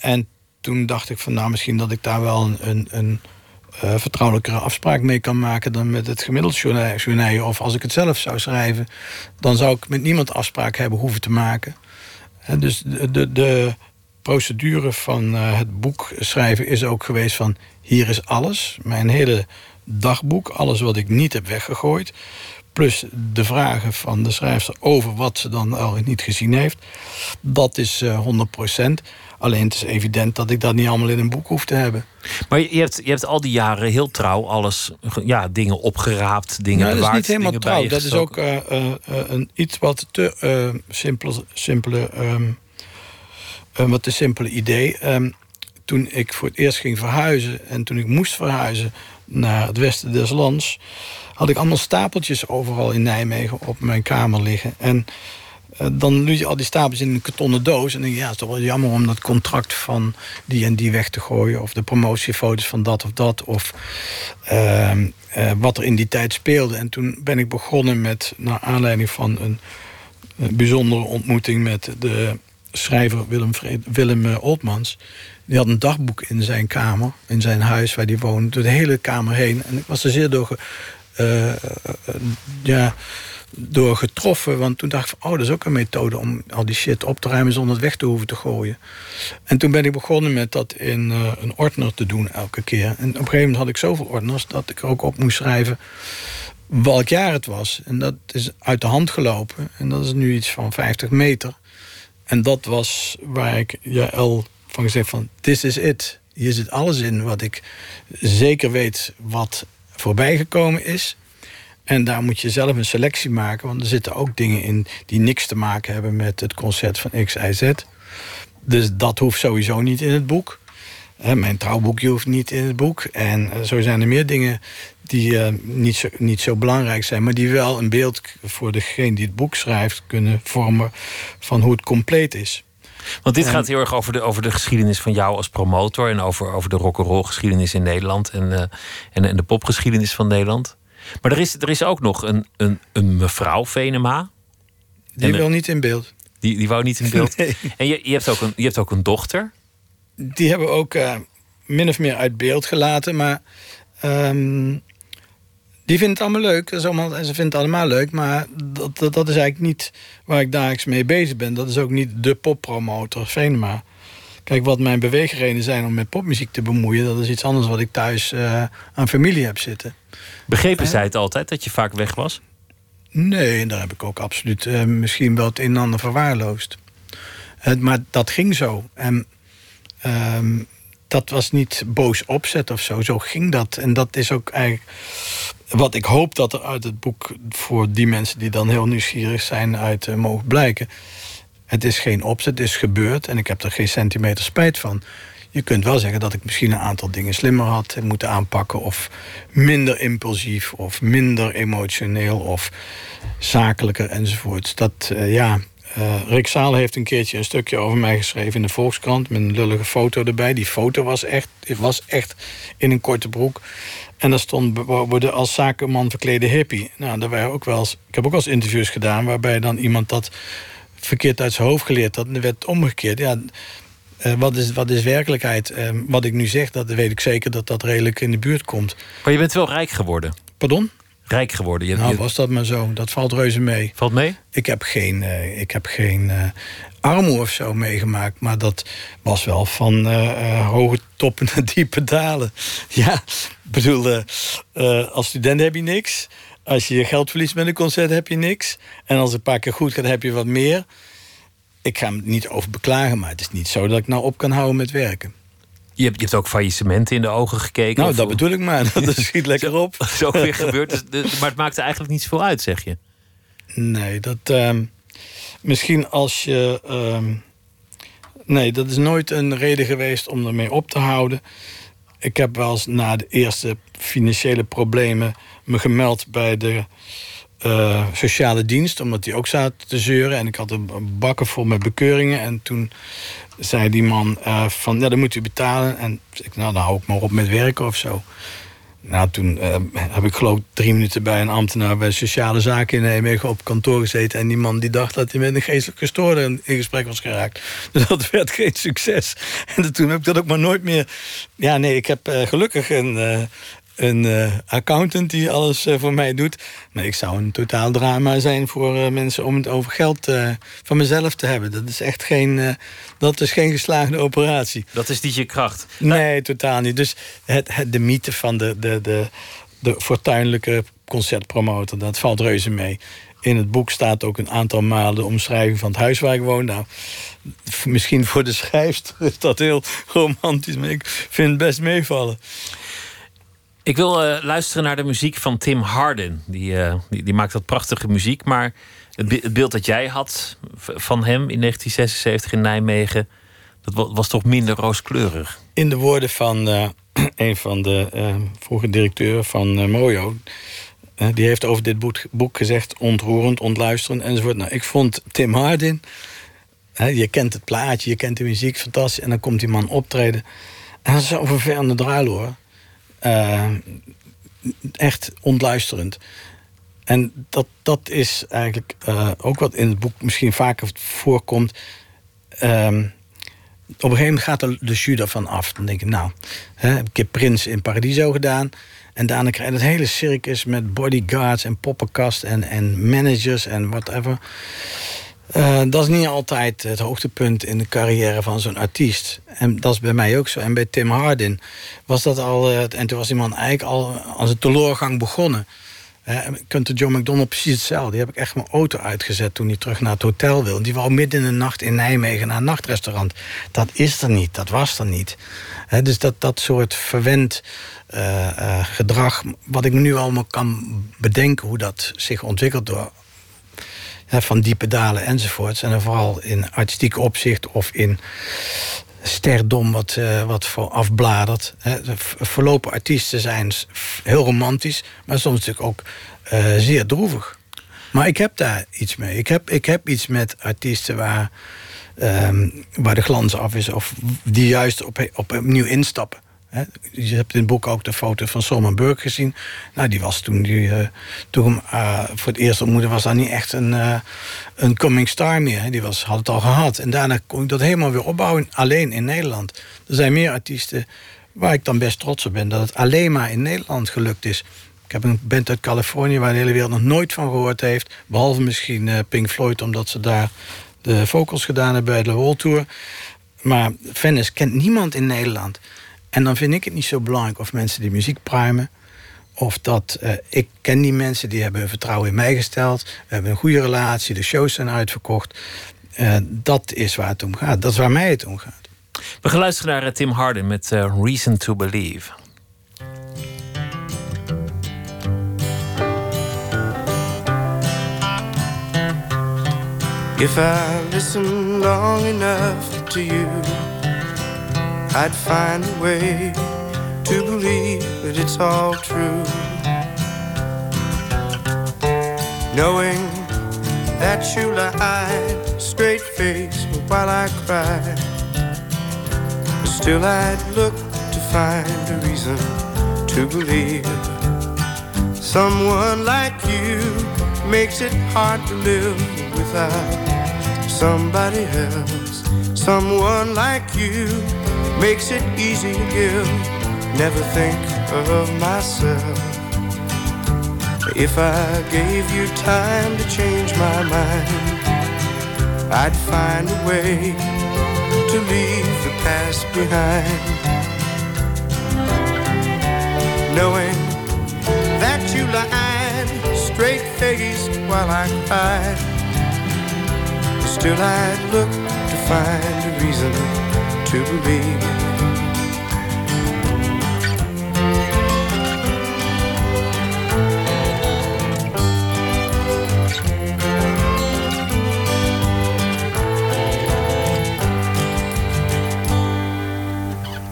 En toen dacht ik van nou, misschien dat ik daar wel een, een, een uh, vertrouwelijkere afspraak mee kan maken dan met het gemiddeld journaal. Of als ik het zelf zou schrijven, dan zou ik met niemand afspraak hebben hoeven te maken. En dus de, de, de procedure van uh, het boek schrijven is ook geweest van hier is alles. Mijn hele dagboek, alles wat ik niet heb weggegooid. plus de vragen van de schrijfster over wat ze dan al niet gezien heeft. Dat is uh, 100%. Alleen het is evident dat ik dat niet allemaal in een boek hoef te hebben. Maar je hebt, je hebt al die jaren heel trouw alles, ja, dingen opgeraapt, dingen nou. Dat is niet helemaal trouw. Dat is ook uh, uh, een iets wat te simpele, simpele um, wat te simpele idee. Um, toen ik voor het eerst ging verhuizen en toen ik moest verhuizen naar het westen des lands, had ik allemaal stapeltjes overal in Nijmegen op mijn kamer liggen. En uh, dan doe je al die stapels in een kartonnen doos. En denk je, ja, het is toch wel jammer om dat contract van die en die weg te gooien. Of de promotiefoto's van dat of dat. Of uh, uh, wat er in die tijd speelde. En toen ben ik begonnen met, naar aanleiding van een, een bijzondere ontmoeting met de schrijver Willem, Willem uh, Oltmans. Die had een dagboek in zijn kamer, in zijn huis waar hij woonde, door de hele kamer heen. En ik was er zeer door, ja, door getroffen. Want toen dacht ik van, oh, dat is ook een methode om al die shit op te ruimen zonder het weg te hoeven te gooien. En toen ben ik begonnen met dat in uh, een ordner te doen elke keer. En op een gegeven moment had ik zoveel ordners dat ik er ook op moest schrijven welk jaar het was. En dat is uit de hand gelopen. En dat is nu iets van 50 meter. En dat was waar ik Jaël van gezegd van, this is it. Hier zit alles in wat ik zeker weet wat voorbij gekomen is. En daar moet je zelf een selectie maken, want er zitten ook dingen in die niks te maken hebben met het concert van X, Y, Z. Dus dat hoeft sowieso niet in het boek. Mijn trouwboekje hoeft niet in het boek. En eh, zo zijn er meer dingen die uh, niet, zo, niet zo belangrijk zijn... maar die wel een beeld voor degene die het boek schrijft... kunnen vormen van hoe het compleet is. Want dit gaat heel erg over de, over de geschiedenis van jou als promotor... en over, over de rock'n'roll geschiedenis in Nederland... En, uh, en, en de popgeschiedenis van Nederland. Maar er is, er is ook nog een, een, een mevrouw Venema. Die wil niet in beeld. Die, die wou niet in beeld. <laughs> Nee. En je, je, hebt ook een, je hebt ook een dochter. Die hebben we ook uh, min of meer uit beeld gelaten. Maar um, die vindt het allemaal leuk. Dat is allemaal, en ze vindt het allemaal leuk. Maar dat, dat, dat, is eigenlijk niet waar ik dagelijks mee bezig ben. Dat is ook niet de poppromotor Venema. Kijk, wat mijn beweegredenen zijn om met popmuziek te bemoeien... dat is iets anders wat ik thuis uh, aan familie heb zitten. Begrepen zij het altijd, dat je vaak weg was? Nee, daar heb ik ook absoluut uh, misschien wel het een en ander verwaarloosd. Uh, maar dat ging zo. En ehm, dat was niet boos opzet of zo. Zo ging dat. En dat is ook eigenlijk wat ik hoop dat er uit het boek... voor die mensen die dan heel nieuwsgierig zijn uit uh, mogen blijken. Het is geen opzet, het is gebeurd. En ik heb er geen centimeter spijt van. Je kunt wel zeggen dat ik misschien een aantal dingen slimmer had moeten aanpakken. Of minder impulsief, of minder emotioneel, of zakelijker enzovoort. Dat, uh, ja, uh, Rick Zaal heeft een keertje een stukje over mij geschreven in de Volkskrant. Met een lullige foto erbij. Die foto was echt, was echt in een korte broek. En daar stond worden als zakenman verklede hippie. Nou, daar waren ook wel ik heb ook wel eens interviews gedaan waarbij dan iemand dat verkeerd uit zijn hoofd geleerd er werd omgekeerd. Ja, uh, wat, is, wat is werkelijkheid? Uh, wat ik nu zeg, dat weet ik zeker dat dat redelijk in de buurt komt. Maar je bent wel rijk geworden. Pardon? Rijk geworden. Je, nou, was dat maar zo. Dat valt reuze mee. Valt mee? Ik heb geen, uh, ik heb geen armoede of zo meegemaakt. Maar dat was wel van hoge toppen <laughs> naar diepe dalen. Ja, bedoel, als student heb je niks. Als je je geld verliest met een concert heb je niks. En als het een paar keer goed gaat heb je wat meer ik ga hem niet over beklagen, maar het is niet zo dat ik nou op kan houden met werken. Je hebt, je hebt ook faillissementen in de ogen gekeken. Nou, dat bedoel ik maar. <laughs> Dat schiet lekker op. <laughs> Zo weer gebeurd. Dus, maar het maakt er eigenlijk niet zoveel uit, zeg je? Nee, dat. Uh, misschien als je. Uh, nee, dat is nooit een reden geweest om ermee op te houden. Ik heb wel eens na de eerste financiële problemen me gemeld bij de uh, sociale dienst, omdat die ook zaten te zeuren. En ik had een bakken vol met bekeuringen. En toen zei die man uh, van, ja, dan moet u betalen. En ik nou, dan hou ik maar op met werken of zo. Nou, toen uh, heb ik geloof drie minuten bij een ambtenaar bij sociale zaken in Nijmegen op kantoor gezeten. En die man die dacht dat hij met een geestelijk gestoorde in, gesprek was geraakt. <laughs> Dus dat werd geen succes. <laughs> En toen heb ik dat ook maar nooit meer. Ja, nee, ik heb gelukkig een, een uh, accountant die alles uh, voor mij doet. Maar ik zou een totaal drama zijn voor uh, mensen om het over geld van mezelf te hebben. Dat is echt geen, dat is geen geslaagde operatie. Dat is niet je kracht? Nee, totaal niet. Dus het, het, de mythe van de, de, de, de fortuinlijke concertpromotor. Dat valt reuze mee. In het boek staat ook een aantal malen de omschrijving van het huis waar ik woon. Nou, misschien voor de schrijfster is dat heel romantisch, maar ik vind het best meevallen. Ik wil uh, luisteren naar de muziek van Tim Harden. Die, uh, die, maakt dat prachtige muziek. Maar het, beeld dat jij had van hem in 1976 in Nijmegen... dat was toch minder rooskleurig? In de woorden van uh, <clears throat> een van de vroege directeuren van Mojo... die heeft over dit boek, gezegd ontroerend, ontluisterend enzovoort. Nou, ik vond Tim Harden... je kent het plaatje, je kent de muziek, fantastisch. En dan komt die man optreden. En dat is zo vervelende druilen hoor. Uh, echt ontluisterend. En dat, dat is eigenlijk uh, ook wat in het boek misschien vaker voorkomt. Um, op een gegeven moment gaat er de jus ervan af. Dan denk ik, nou, hè, ik heb Prins in Paradiso gedaan. En daarna krijg je het hele circus met bodyguards en poppenkast en, en managers en whatever. Uh, dat is niet altijd het hoogtepunt in de carrière van zo'n artiest. En dat is bij mij ook zo. En bij Tim Hardin was dat al... Uh, en toen was die man eigenlijk al als een teleurgang begonnen. Uh, kunt de John McDonald precies hetzelfde. Die heb ik echt mijn auto uitgezet toen hij terug naar het hotel wilde. Die wou midden in de nacht in Nijmegen naar een nachtrestaurant. Dat is er niet, dat was er niet. dus dat, dat soort verwend gedrag... wat ik nu allemaal kan bedenken hoe dat zich ontwikkelt... door van diepe dalen enzovoorts. En vooral in artistiek opzicht of in sterdom wat, uh, wat voor afbladert. Hè. Verlopen artiesten zijn heel romantisch, maar soms natuurlijk ook uh, zeer droevig. Maar ik heb daar iets mee. Ik heb, ik heb iets met artiesten waar, um, waar de glans af is... of die juist op, op opnieuw instappen. Je hebt in het boek ook de foto van Solomon Burke gezien. Nou, die was toen, die, uh, toen uh, voor het eerst ontmoette, was dat niet echt een, uh, een coming star meer. Die was, had het al gehad. En daarna kon ik dat helemaal weer opbouwen, alleen in Nederland. Er zijn meer artiesten waar ik dan best trots op ben... dat het alleen maar in Nederland gelukt is. Ik heb een band uit Californië waar de hele wereld nog nooit van gehoord heeft. Behalve misschien Pink Floyd, omdat ze daar de vocals gedaan hebben bij de World Tour. Maar Venice kent niemand in Nederland... En dan vind ik het niet zo belangrijk of mensen die muziek pruimen. Of dat uh, ik ken die mensen, die hebben vertrouwen in mij gesteld. We hebben een goede relatie, de shows zijn uitverkocht. Uh, dat is waar het om gaat. Dat is waar mij het om gaat. We gaan luisteren naar eh, Tim Harden met uh, Reason to Believe. If I listen long enough to you I'd find a way to believe that it's all true. Knowing that you lie straight face while I cry. Still, I'd look to find a reason to believe. Someone like you makes it hard to live without somebody else. Someone like you makes it easy to give. Never think of myself. If I gave you time to change my mind, I'd find a way to leave the past behind. Knowing that you lied straight faced while I cried, still I'd look to find a reason to believe.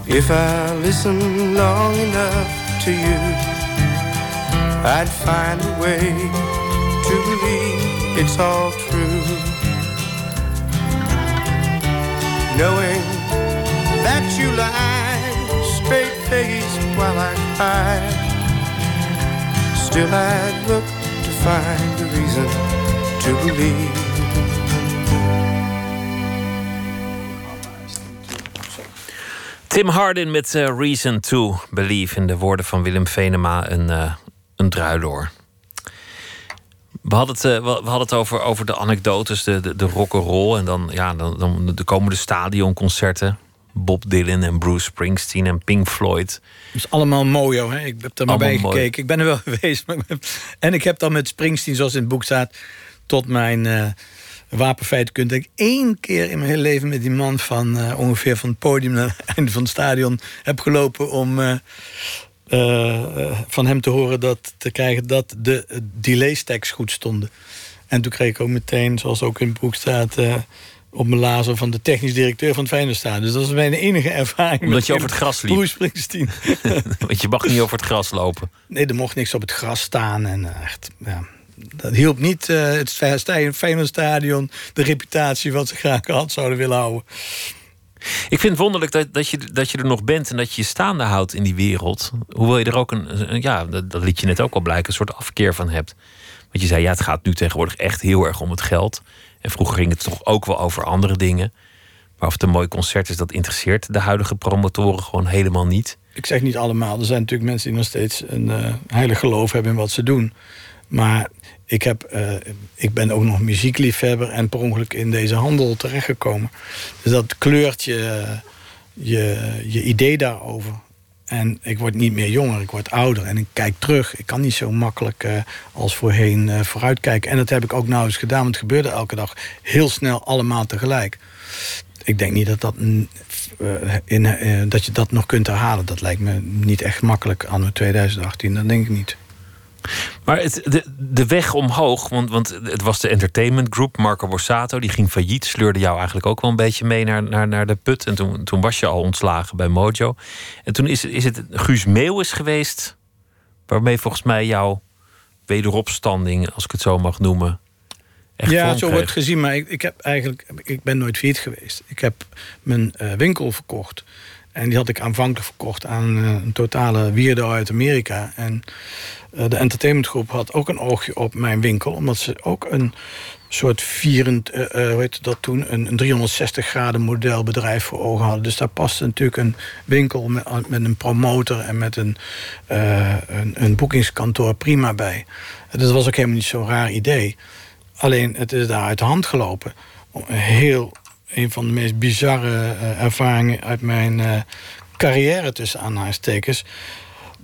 If I listen long enough to you, I'd find a way to believe it's all true. Knowing that you lie straight faced while I cry. Still, I'd look to find a reason to believe. Tim Hardin met uh, Reason to Believe in de woorden van Willem Venema, een, uh, een druiloor. We hadden het, uh, we hadden het over, over de anekdotes, de, de, de rock'n'roll. En dan, ja, dan, dan de komende stadionconcerten Bob Dylan en Bruce Springsteen en Pink Floyd. Dat is allemaal mooi, hoor. Ik heb er maar bij gekeken. Ik ben er wel <laughs> geweest. en ik heb dan met Springsteen, zoals in het boek staat... tot mijn uh, wapenfeitenkunde... ik één keer in mijn hele leven met die man van uh, ongeveer van het podium... naar het <laughs> einde van het stadion heb gelopen om... Uh, van hem te horen dat te krijgen dat de delay stacks goed stonden. En toen kreeg ik ook meteen, zoals ook in het boek staat op mijn lazer van de technisch directeur van het Feyenoordstadion. Dus dat is mijn enige ervaring. Omdat je over het gras liep? Bruce Springsteen. <laughs> Want je mag niet over het gras lopen. Nee, er mocht niks op het gras staan. En eh, echt, ja, dat hielp niet uh, het Feyenoordstadion... de reputatie wat ze graag had zouden willen houden. Ik vind het wonderlijk dat, dat, je, dat je er nog bent en dat je je staande houdt in die wereld. Hoewel je er ook een, ja, dat, dat liet je net ook al blijken, een soort afkeer van hebt. Want je zei, ja, het gaat nu tegenwoordig echt heel erg om het geld. En vroeger ging het toch ook wel over andere dingen. Maar of het een mooi concert is, dat interesseert de huidige promotoren gewoon helemaal niet. Ik zeg niet allemaal. Er zijn natuurlijk mensen die nog steeds een uh, heilig geloof hebben in wat ze doen. Maar ik, heb, uh, ik ben ook nog muziekliefhebber en per ongeluk in deze handel terechtgekomen. Dus dat kleurt je, je, je idee daarover. En ik word niet meer jonger, ik word ouder. En ik kijk terug. Ik kan niet zo makkelijk uh, als voorheen uh, vooruitkijken. En dat heb ik ook nou eens gedaan. Want het gebeurde elke dag heel snel allemaal tegelijk. Ik denk niet dat, dat, uh, in, dat je dat nog kunt herhalen. Dat lijkt me niet echt makkelijk anno 2018. Dat denk ik niet. Maar het, de, de weg omhoog, want, want het was de entertainment group, Marco Borsato, die ging failliet, sleurde jou eigenlijk ook wel een beetje mee naar, naar, naar de put. En toen, toen was je al ontslagen bij Mojo. En toen is, is het Guus Meeuwis geweest, waarmee volgens mij jouw wederopstanding, als ik het zo mag noemen, Echt ja, zo wordt gezien, maar ik, ik, heb eigenlijk, ik ben nooit failliet geweest. Ik heb mijn uh, winkel verkocht. En die had ik aanvankelijk verkocht aan uh, een totale weirdo uit Amerika. En uh, de entertainmentgroep had ook een oogje op mijn winkel, omdat ze ook een soort vierend, uh, hoe heet dat toen, een, een 360 graden modelbedrijf voor ogen hadden. Dus daar paste natuurlijk een winkel met, met een promotor en met een, een, een, boekingskantoor prima bij. Dat was ook helemaal niet zo'n raar idee. Alleen het is daar uit de hand gelopen. Heel een van de meest bizarre uh, ervaringen uit mijn uh, carrière tussen aanhalingstekens.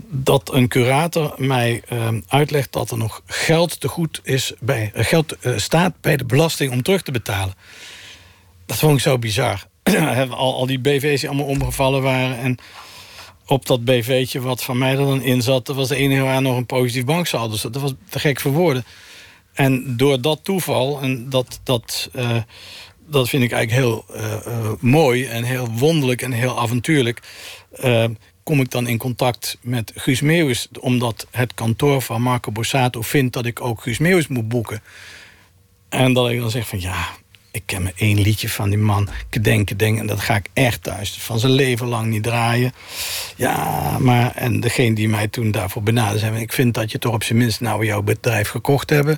Dat een curator mij uh, uitlegt dat er nog geld te goed is bij, geld staat bij de belasting om terug te betalen. Dat vond ik zo bizar. <clears throat> al, al die BV's die allemaal omgevallen waren. En op dat BV'tje wat van mij er dan in zat, dat was de enige waar nog een positief banksaldo Dus Dat was te gek voor woorden. En door dat toeval en dat. dat dat vind ik eigenlijk heel uh, mooi en heel wonderlijk en heel avontuurlijk. Uh, kom ik dan in contact met Guus Meeuwis... omdat het kantoor van Marco Borsato vindt dat ik ook Guus Meeuwis moet boeken. En dat ik dan zeg van ja, ik ken me één liedje van die man. Denken, denken. En dat ga ik echt thuis van zijn leven lang niet draaien. Ja, maar... En degene die mij toen daarvoor benaderde zei... ik vind dat je toch op zijn minst nou jouw bedrijf gekocht hebben.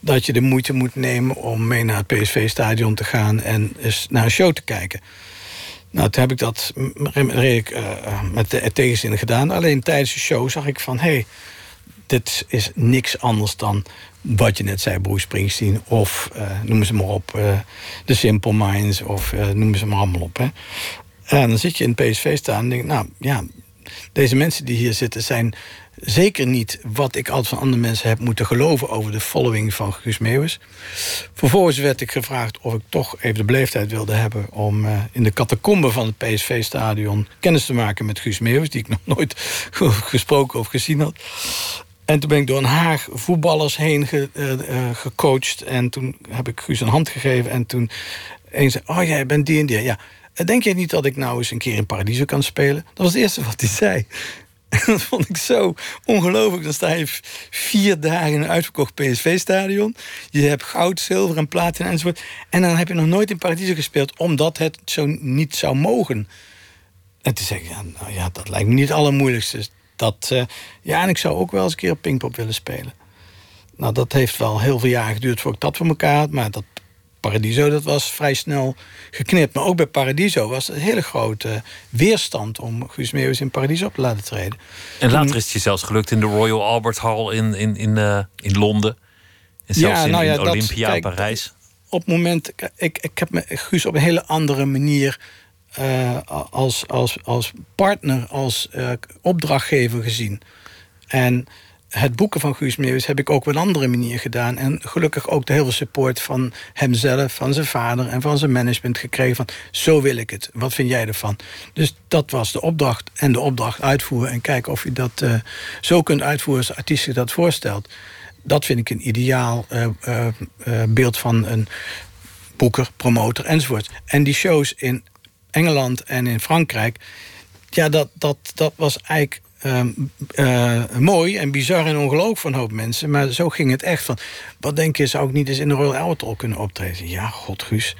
Dat je de moeite moet nemen om mee naar het PSV-stadion te gaan... en eens naar een show te kijken. Nou, toen heb ik dat redelijk uh, met de tegenzin gedaan. Alleen tijdens de show zag ik van... hey, dit is niks anders dan wat je net zei, Bruce Springsteen... of uh, noem ze maar op, uh, The Simple Minds... of uh, noem ze maar allemaal op. Hè. En dan zit je in PSV staan en denk nou ja... deze mensen die hier zitten zijn zeker niet wat ik altijd van andere mensen heb moeten geloven... over de following van Guus Meeuwis. Vervolgens werd ik gevraagd of ik toch even de beleefdheid wilde hebben... om in de catacombe van het PSV-stadion kennis te maken met Guus Meeuwis... die ik nog nooit <laughs> gesproken of gezien had. En toen ben ik door een Haag voetballers heen ge, uh, gecoacht. En toen heb ik Guus een hand gegeven. En toen een zei, oh jij bent die en die. Ja, denk je niet dat ik nou eens een keer in Paradiso kan spelen? Dat was het eerste wat hij zei. En <laughs> dat vond ik zo ongelooflijk. Dan sta je vier dagen in een uitverkocht PSV-stadion. Je hebt goud, zilver en platina enzovoort. En dan heb je nog nooit in Paradiso gespeeld... omdat het zo niet zou mogen. En toen ik, ja, nou ja, dat lijkt me niet het allermoeilijkste dat, uh, ja, en ik zou ook wel eens een keer op Pinkpop willen spelen. Nou, dat heeft wel heel veel jaar geduurd voordat ik dat voor elkaar had. Maar dat Paradiso, dat was vrij snel geknipt. Maar ook bij Paradiso was het een hele grote weerstand... om Guus Meeuwis in Paradiso op te laten treden. En later is het je zelfs gelukt in de Royal Albert Hall in, in, in, uh, in Londen. En zelfs ja, nou ja, in, Olympia, dat, Parijs. Op het moment... Ik, ik heb me Guus op een hele andere manier eh, als, als, als partner, als uh, opdrachtgever gezien. En het boeken van Guus Meeuwis heb ik ook op een andere manier gedaan. En gelukkig ook de heel veel support van hemzelf, van zijn vader en van zijn management gekregen. Van zo wil ik het. Wat vind jij ervan? Dus dat was de opdracht. En de opdracht uitvoeren en kijken of je dat uh, zo kunt uitvoeren als artiest zich dat voorstelt. Dat vind ik een ideaal beeld van een boeker, promotor enzovoort. En die shows in Engeland en in Frankrijk. Ja, dat, dat, dat was eigenlijk uh, mooi en bizar en ongelooflijk van een hoop mensen. Maar zo ging het echt van... wat denk je, zou ik niet eens in de Royal Albert kunnen optreden? Ja, god Guus,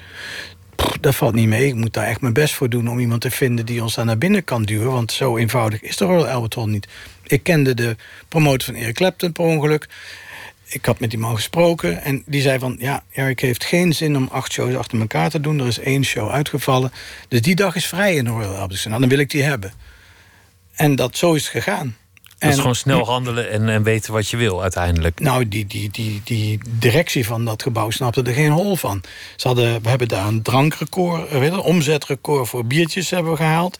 dat valt niet mee. Ik moet daar echt mijn best voor doen om iemand te vinden... die ons daar naar binnen kan duwen. Want zo eenvoudig is de Royal Albert Hall niet. Ik kende de promotor van Eric Clapton per ongeluk. Ik had met die man gesproken en die zei van... ja, Eric heeft geen zin om acht shows achter elkaar te doen. Er is één show uitgevallen. Dus die dag is vrij in de Royal Albert Nou, dan wil ik die hebben. En dat zo is het gegaan. Dat is gewoon snel handelen en, en weten wat je wil uiteindelijk. Nou, die, die, die, die directie van dat gebouw snapte er geen hol van. Ze hadden, we hebben daar een drankrecord, eh, een omzetrecord voor biertjes hebben we gehaald.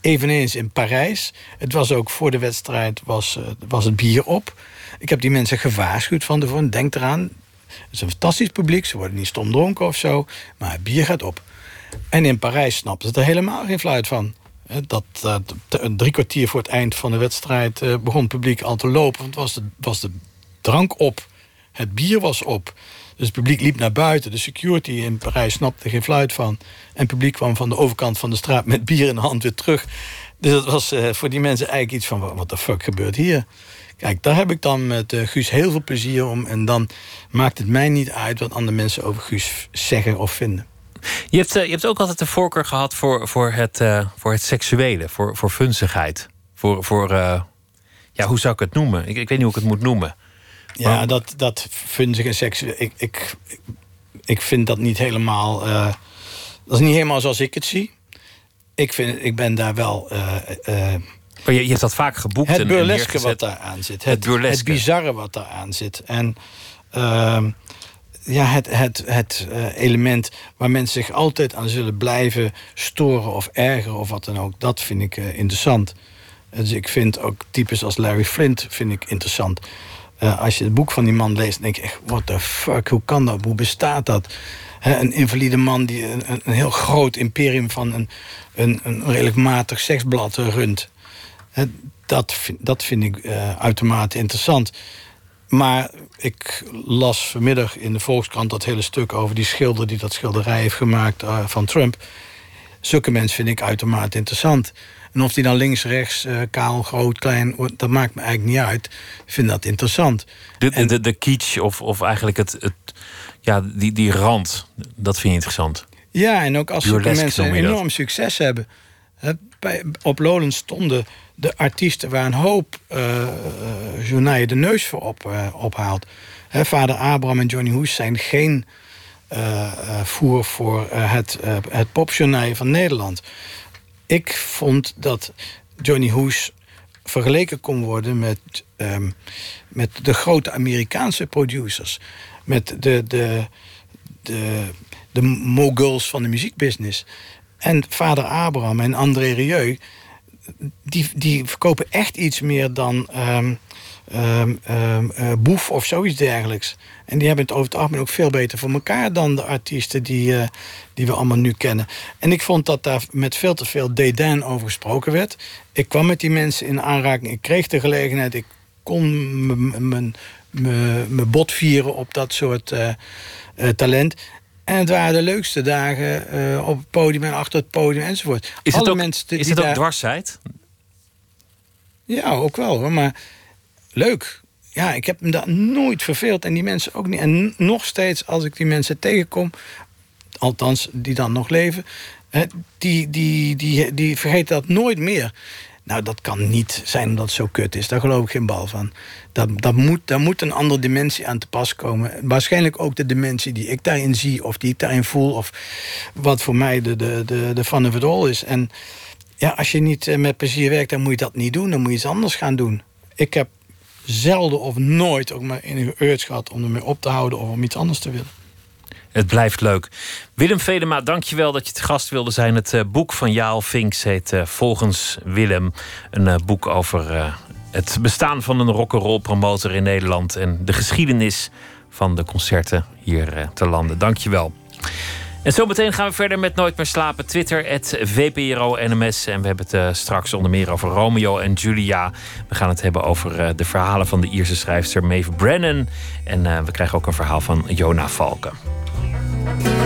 Eveneens in Parijs. Het was ook voor de wedstrijd was, eh, was het bier op. Ik heb die mensen gewaarschuwd van tevoren. Denk eraan, het is een fantastisch publiek. Ze worden niet stom dronken of zo. Maar het bier gaat op. En in Parijs snapten ze er helemaal geen fluit van. Dat, dat drie kwartier voor het eind van de wedstrijd uh, begon het publiek al te lopen. Want was de, was de drank op, het bier was op. Dus het publiek liep naar buiten. De security in Parijs snapte geen fluit van. En het publiek kwam van de overkant van de straat met bier in de hand weer terug. Dus dat was uh, voor die mensen eigenlijk iets van: wat de fuck gebeurt hier? Kijk, daar heb ik dan met uh, Guus heel veel plezier om. En dan maakt het mij niet uit wat andere mensen over Guus zeggen of vinden. Je hebt, uh, je hebt ook altijd de voorkeur gehad voor, voor, het, uh, voor het seksuele, voor, voor funzigheid. Voor, voor ja, hoe zou ik het noemen? Ik, ik weet niet hoe ik het moet noemen. Ja, dat, dat funzige seksuele. Ik, ik, ik vind dat niet helemaal. dat is niet helemaal zoals ik het zie. Ik, vind, ik ben daar wel. Maar je, je hebt dat vaak geboekt. Het burleske wat daar aan zit. Het, het, het bizarre wat daar aan zit. En. Uh, ja, het, het, het uh, element waar mensen zich altijd aan zullen blijven storen of ergeren of wat dan ook, dat vind ik uh, interessant. Dus ik vind ook types als Larry Flint vind ik interessant. Uh, als je het boek van die man leest, denk je echt, what the fuck, hoe kan dat? Hoe bestaat dat? He, een invalide man die een, een, heel groot imperium van een, een, een redelijk matig seksblad runt. Dat, dat vind ik uitermate interessant. Maar ik las vanmiddag in de Volkskrant dat hele stuk over die schilder die dat schilderij heeft gemaakt uh, van Trump. Zulke mensen vind ik uitermate interessant. En of die dan links, rechts, uh, kaal, groot, klein, dat maakt me eigenlijk niet uit. Ik vind dat interessant. De, de, de, de kitsch of, of eigenlijk het, het, ja, die, die rand, dat vind je interessant. Ja, en ook als zulke mensen een enorm succes hebben. Op Lowlands stonden de artiesten waar een hoop uh, de neus voor op, uh, ophaalt. Vader Abraham en Johnny Hoes zijn geen uh, voer voor het, het popjournaal van Nederland. Ik vond dat Johnny Hoes vergeleken kon worden met, um, met de grote Amerikaanse producers. Met de, de, de, de moguls van de muziekbusiness. En vader Abraham en André Rieu die, die verkopen echt iets meer dan um, um, um, uh, boef of zoiets dergelijks. En die hebben het over het algemeen ook veel beter voor elkaar dan de artiesten die, uh, die we allemaal nu kennen. En ik vond dat daar met veel te veel dédain over gesproken werd. Ik kwam met die mensen in aanraking, ik kreeg de gelegenheid, ik kon mijn bot vieren op dat soort uh, talent. En het waren de leukste dagen uh, op het podium en achter het podium enzovoort. Is het ook, mensen is het ook daar... dwarsheid? Ja, ook wel hoor. Maar leuk. Ja, ik heb me daar nooit verveeld. En die mensen ook niet. En nog steeds, als ik die mensen tegenkom, althans die dan nog leven, die, die, die, die vergeten dat nooit meer. Nou, dat kan niet zijn omdat het zo kut is. Daar geloof ik geen bal van. Dat, dat moet, daar moet een andere dimensie aan te pas komen. Waarschijnlijk ook de dimensie die ik daarin zie... of die ik daarin voel... of wat voor mij de, de, de, de van of it is. En ja, als je niet eh, met plezier werkt, dan moet je dat niet doen. Dan moet je iets anders gaan doen. Ik heb zelden of nooit ook maar enige urge gehad... om ermee op te houden of om iets anders te willen. Het blijft leuk. Willem Vedema, dankjewel dat je te gast wilde zijn. Het uh, boek van Jaal Vinks heet uh, Volgens Willem. Een uh, boek over het bestaan van een rock'n'roll promotor in Nederland... en de geschiedenis van de concerten hier te landen. Dankjewel. En zometeen gaan we verder met Nooit meer slapen. Twitter, VPRO-NMS. En we hebben het straks onder meer over Romeo en Julia. We gaan het hebben over de verhalen van de Ierse schrijfster Maeve Brennan. En we krijgen ook een verhaal van Jona Valken. Bye.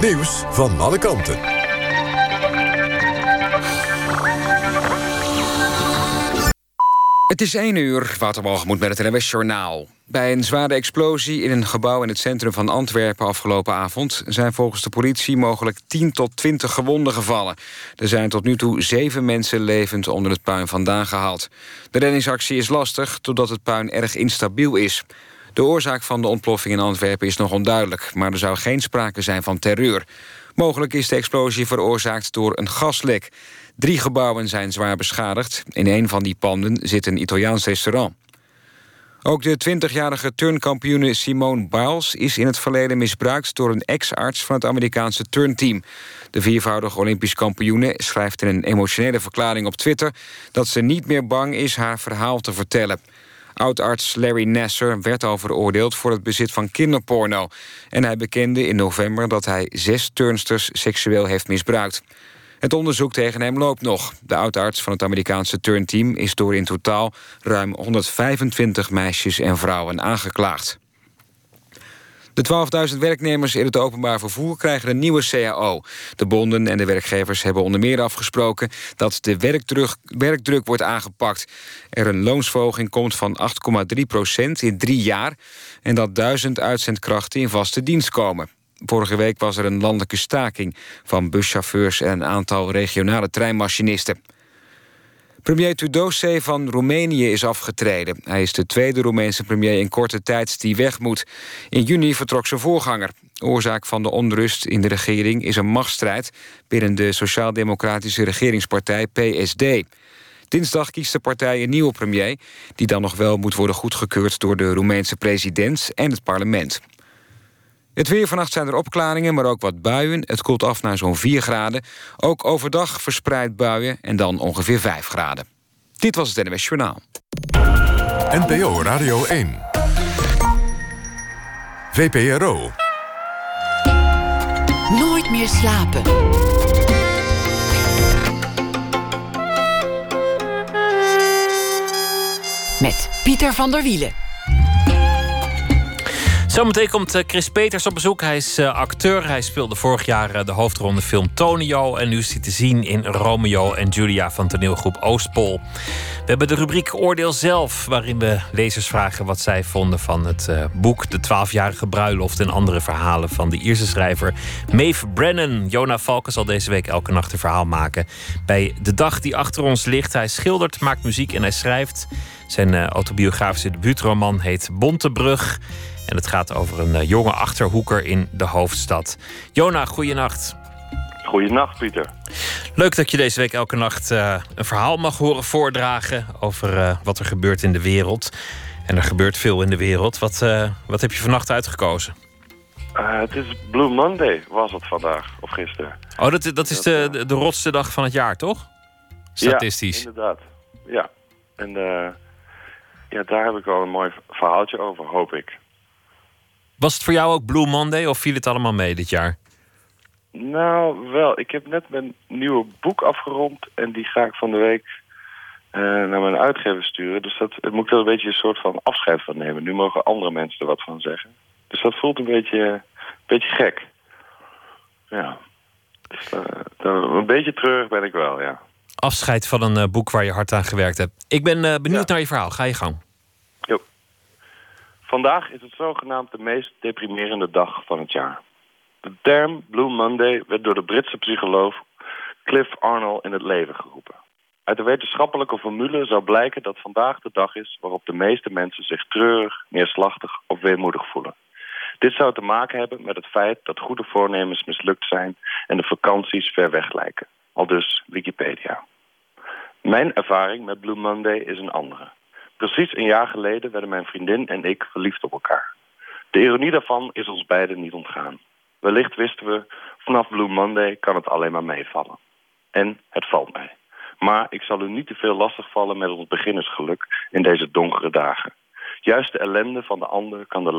Nieuws van alle kanten. Het is 1 uur, moet met het NWS Journaal. Bij een zware explosie in een gebouw in het centrum van Antwerpen afgelopen avond... zijn volgens de politie mogelijk 10 tot 20 gewonden gevallen. Er zijn tot nu toe zeven mensen levend onder het puin vandaan gehaald. De reddingsactie is lastig, doordat het puin erg instabiel is. De oorzaak van de ontploffing in Antwerpen is nog onduidelijk... maar er zou geen sprake zijn van terreur. Mogelijk is de explosie veroorzaakt door een gaslek. Drie gebouwen zijn zwaar beschadigd. In een van die panden zit een Italiaans restaurant. Ook de 20-jarige turnkampioene Simone Biles is in het verleden misbruikt door een ex-arts van het Amerikaanse turnteam. De viervoudige Olympisch kampioene schrijft in een emotionele verklaring op Twitter dat ze niet meer bang is haar verhaal te vertellen. Oudarts Larry Nasser werd al veroordeeld voor het bezit van kinderporno. En hij bekende in november dat hij zes turnsters seksueel heeft misbruikt. Het onderzoek tegen hem loopt nog. De oudarts van het Amerikaanse turnteam is door in totaal ruim 125 meisjes en vrouwen aangeklaagd. De 12.000 werknemers in het openbaar vervoer krijgen een nieuwe CAO. De bonden en de werkgevers hebben onder meer afgesproken... dat de werkdruk, wordt aangepakt. Er een loonsverhoging komt van 8,3 procent in drie jaar... en dat duizend uitzendkrachten in vaste dienst komen. Vorige week was er een landelijke staking van buschauffeurs... en een aantal regionale treinmachinisten. Premier Tudose van Roemenië is afgetreden. Hij is de tweede Roemeense premier in korte tijd die weg moet. In juni vertrok zijn voorganger. Oorzaak van de onrust in de regering is een machtsstrijd... binnen de sociaal-democratische regeringspartij PSD. Dinsdag kiest de partij een nieuwe premier... die dan nog wel moet worden goedgekeurd door de Roemeense president en het parlement. Het weer vannacht zijn er opklaringen, maar ook wat buien. Het koelt af naar zo'n 4 graden. Ook overdag verspreid buien en dan ongeveer 5 graden. Dit was het NWS Journaal. NPO Radio 1. VPRO. Nooit meer slapen. Met Pieter van der Wielen. Zometeen komt eh, Chris Peters op bezoek. Hij is eh, acteur. Hij speelde vorig jaar eh, de hoofdrol in de film Tonio. En nu is hij te zien in Romeo en Julia van toneelgroep Oostpol. We hebben de rubriek Oordeel zelf, waarin we lezers vragen wat zij vonden van het boek De Twaalfjarige Bruiloft en andere verhalen van de Ierse schrijver Maeve Brennan. Jona Valken zal deze week elke nacht een verhaal maken bij de dag die achter ons ligt. Hij schildert, maakt muziek en hij schrijft. Zijn autobiografische debuutroman heet Bontebrug. En het gaat over een eh, jonge achterhoeker in de hoofdstad. Jona, goeienacht. Goeienacht, Pieter. Leuk dat je deze week elke nacht uh, een verhaal mag horen voordragen over uh, wat er gebeurt in de wereld. En er gebeurt veel in de wereld. Wat, uh, wat heb je vannacht uitgekozen? het is Blue Monday, was het vandaag of gisteren. Oh, dat, dat is de, de, de rotste dag van het jaar, toch? Statistisch. Ja, inderdaad. Ja. En ja, daar heb ik al een mooi verhaaltje over, hoop ik. Was het voor jou ook Blue Monday of viel het allemaal mee dit jaar? Nou, wel. Ik heb net mijn nieuwe boek afgerond en die ga ik van de week eh, naar mijn uitgever sturen. Dus dat moet ik er een beetje een soort van afscheid van nemen. Nu mogen andere mensen er wat van zeggen. Dus dat voelt een beetje, een beetje gek. Ja. Dus, eh, een beetje treurig ben ik wel, ja. Afscheid van een eh, boek waar je hard aan gewerkt hebt. Ik ben benieuwd Ja. naar je verhaal. Ga je gang. Vandaag is het zogenaamd de meest deprimerende dag van het jaar. De term Blue Monday werd door de Britse psycholoog Cliff Arnold in het leven geroepen. Uit de wetenschappelijke formule zou blijken dat vandaag de dag is waarop de meeste mensen zich treurig, neerslachtig of weemoedig voelen. Dit zou te maken hebben met het feit dat goede voornemens mislukt zijn en de vakanties ver weg lijken. Al dus Wikipedia. Mijn ervaring met Blue Monday is een andere. Precies een jaar geleden werden mijn vriendin en ik verliefd op elkaar. De ironie daarvan is ons beiden niet ontgaan. Wellicht wisten we, vanaf Blue Monday kan het alleen maar meevallen. En het valt mij. Maar ik zal u niet te veel lastigvallen met ons beginnersgeluk in deze donkere dagen. Juist de ellende van de ander kan de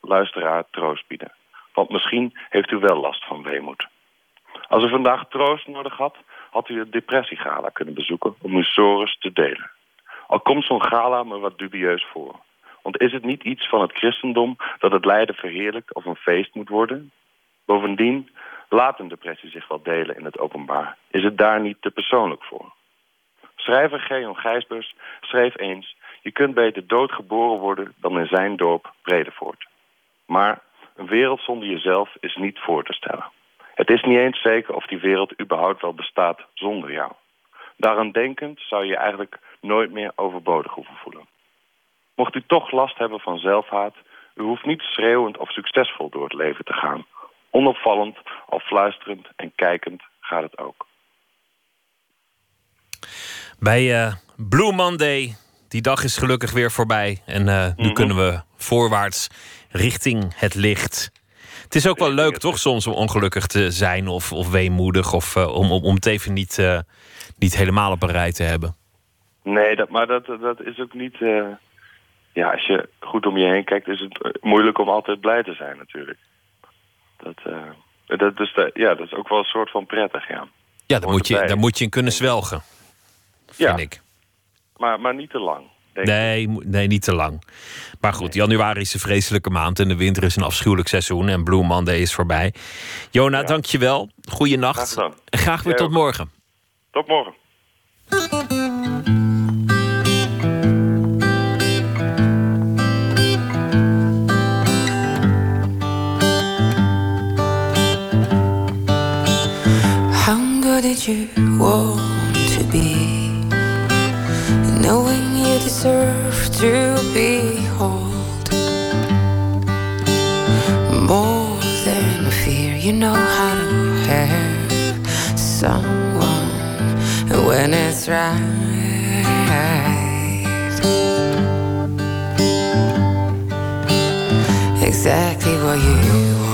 luisteraar, troost bieden. Want misschien heeft u wel last van weemoed. Als u vandaag troost nodig had, had u het depressiegala kunnen bezoeken om uw sores te delen. Al komt zo'n gala me wat dubieus voor. Want is het niet iets van het christendom dat het lijden verheerlijkt of een feest moet worden? Bovendien, laat een depressie zich wel delen in het openbaar. Is het daar niet te persoonlijk voor? Schrijver Geon Gijsbers schreef eens... je kunt beter dood geboren worden dan in zijn dorp Bredevoort. Maar een wereld zonder jezelf is niet voor te stellen. Het is niet eens zeker of die wereld überhaupt wel bestaat zonder jou. Daaraan denkend zou je je eigenlijk nooit meer overbodig hoeven voelen. Mocht u toch last hebben van zelfhaat, u hoeft niet schreeuwend of succesvol door het leven te gaan. Onopvallend, al fluisterend en kijkend gaat het ook. Bij eh, Blue Monday, die dag is gelukkig weer voorbij. En eh, nu Mhm. kunnen we voorwaarts richting het licht. Het is ook wel leuk, toch, soms om ongelukkig te zijn of, of weemoedig. Of eh, om, om, om het even niet, eh, niet helemaal op een rij te hebben. Nee, dat, maar dat, dat is ook niet... eh, ja, als je goed om je heen kijkt, is het moeilijk om altijd blij te zijn natuurlijk. Dat, dat, de, ja, dat is ook wel een soort van prettig, ja. Ja, daar moet, je, daar moet je in kunnen zwelgen, Ja, vind ik. maar, maar niet te lang. Nee, nee, niet te lang. Maar goed, januari is een vreselijke maand en de winter is een afschuwelijk seizoen. En Blue Monday is voorbij. Jona, Ja. dank je wel. Goeie Graag. En graag weer Jij tot ook. morgen. Tot morgen. How good did you deserve to behold more than fear. You know how to have someone when it's right. Exactly what you want.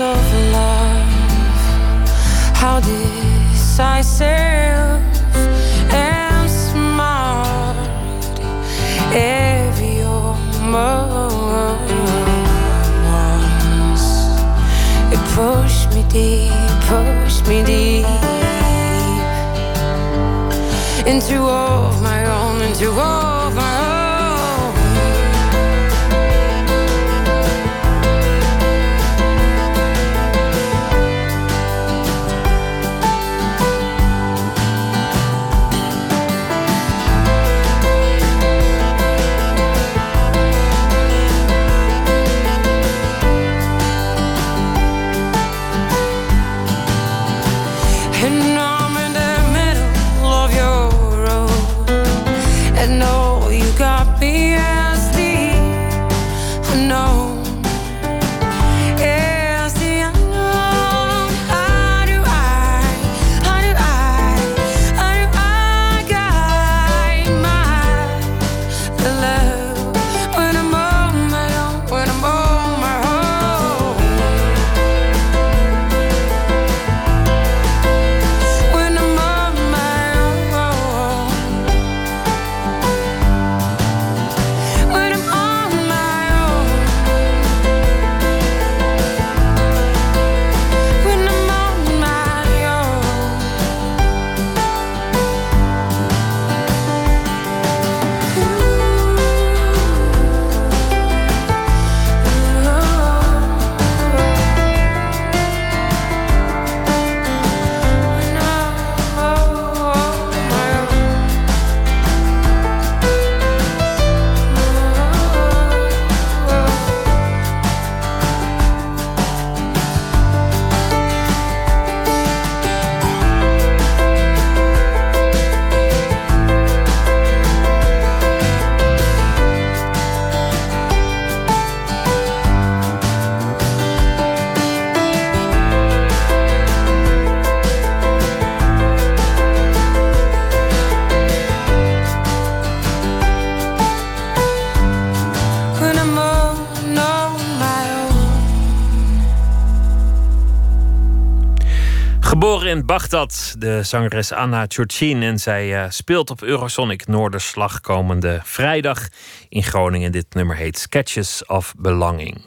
Of love, how decisive and smart every almost. It pushed me deep, pushed me deep into all of my own, into all of my In Bagdad, de zangeres Anna Churchin. En zij uh, speelt op Eurosonic Noorderslag komende vrijdag in Groningen. Dit nummer heet Sketches of Belonging.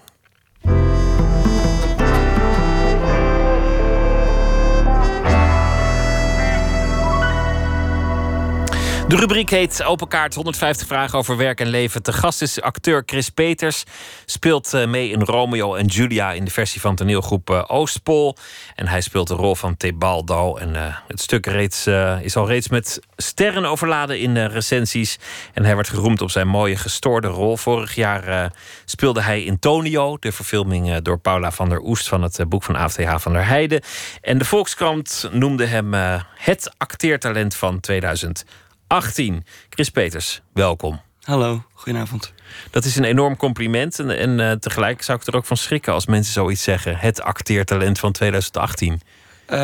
De rubriek heet Open Kaart 150 vragen over werk en leven. Te gast is acteur Chris Peters. Speelt eh, mee in Romeo en Julia in de versie van toneelgroep eh, Oostpol. En hij speelt de rol van Tebaldo. En uh, het stuk reeds, is al reeds met sterren overladen in de recensies. En hij werd geroemd op zijn mooie gestoorde rol. Vorig jaar speelde hij in Tonio. De verfilming door Paula van der Oest van het boek van AFTH van der Heijden. En de Volkskrant noemde hem het acteertalent van 2000. 18. Chris Peters, welkom. Hallo, goedenavond. Dat is een enorm compliment. En, en uh, tegelijk zou ik er ook van schrikken als mensen zoiets zeggen. Het acteertalent van 2018. Uh,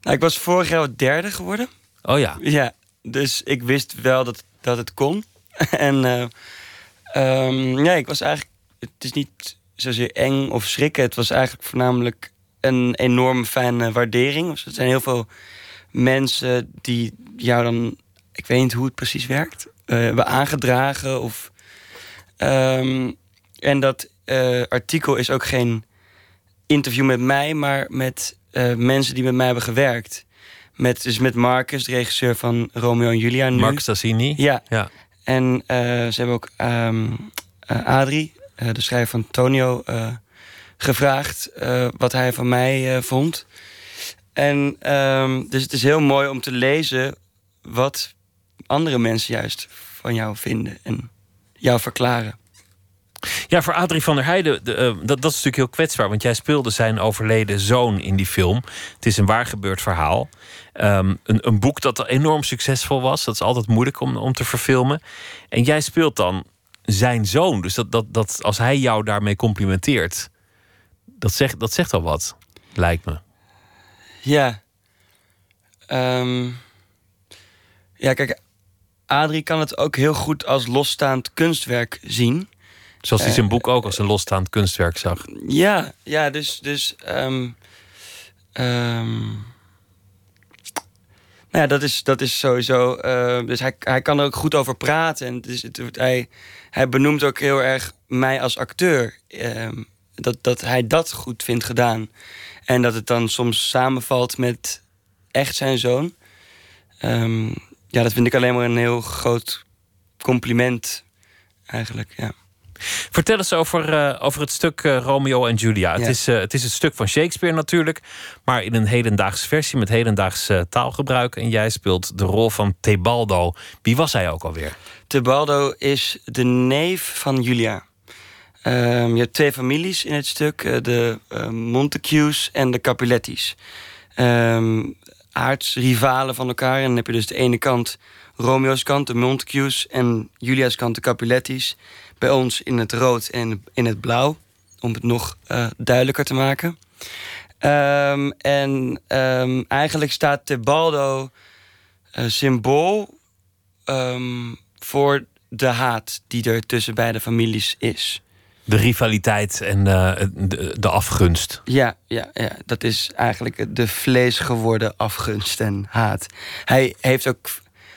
nou, ik was vorig jaar derde geworden. Oh ja. Ja, dus ik wist wel dat, dat het kon. <laughs> en uh, um, ja, ik was eigenlijk. Het is niet zozeer eng of schrikken. Het was eigenlijk voornamelijk een enorm fijne waardering. Dus er zijn heel veel mensen die jou dan, ik weet niet hoe het precies werkt, uh, hebben aangedragen. Of, um, en dat uh, artikel is ook geen interview met mij, maar met uh, mensen die met mij hebben gewerkt. Met, dus met Marcus, de regisseur van Romeo en Julia. Nu. Marcus Tassini? Ja. ja. En ze hebben ook um, Adrie, de schrijver van Tonio, gevraagd wat hij van mij vond. En um, dus het is heel mooi om te lezen wat andere mensen juist van jou vinden en jou verklaren. Ja, voor Adrie van der Heijden, de, uh, dat, dat is natuurlijk heel kwetsbaar. Want jij speelde zijn overleden zoon in die film. Het is een waar gebeurd verhaal. Um, een, een boek dat enorm succesvol was. Dat is altijd moeilijk om, om te verfilmen. En jij speelt dan zijn zoon. Dus dat, dat, dat als hij jou daarmee complimenteert... dat dat zegt al wat, lijkt me. Ja. Um, ja, kijk, Adrie kan het ook heel goed als losstaand kunstwerk zien. Zoals hij zijn uh, boek ook als een losstaand kunstwerk zag. Ja, ja dus. dus um, um, nou ja, dat is, dat is sowieso. Uh, dus hij, hij kan er ook goed over praten. En dus het, hij, hij benoemt ook heel erg mij als acteur. dat, dat hij dat goed vindt gedaan. En dat het dan soms samenvalt met echt zijn zoon. Um, ja, dat vind ik alleen maar een heel groot compliment, eigenlijk. Ja. Vertel eens over, uh, over het stuk uh, Romeo en Julia. Ja. Het, is, uh, het is het stuk van Shakespeare natuurlijk, maar in een hedendaagse versie met hedendaags taalgebruik. En jij speelt de rol van Tebaldo. Wie was hij ook alweer? Tebaldo is de neef van Julia. Um, je hebt twee families in het stuk: uh, de uh, Montagues en de Capuletti's. Um, aardsrivalen van elkaar. En dan heb je dus de ene kant Romeo's kant, de Montagues, en Julia's kant, de Capuletti's. Bij ons in het rood en in het blauw, om het nog uh, duidelijker te maken. Um, en eigenlijk staat Tebaldo symbool voor de haat die er tussen beide families is. De rivaliteit en uh, de, de, afgunst. Ja, ja, ja, dat is eigenlijk de vlees geworden afgunst en haat. Hij heeft ook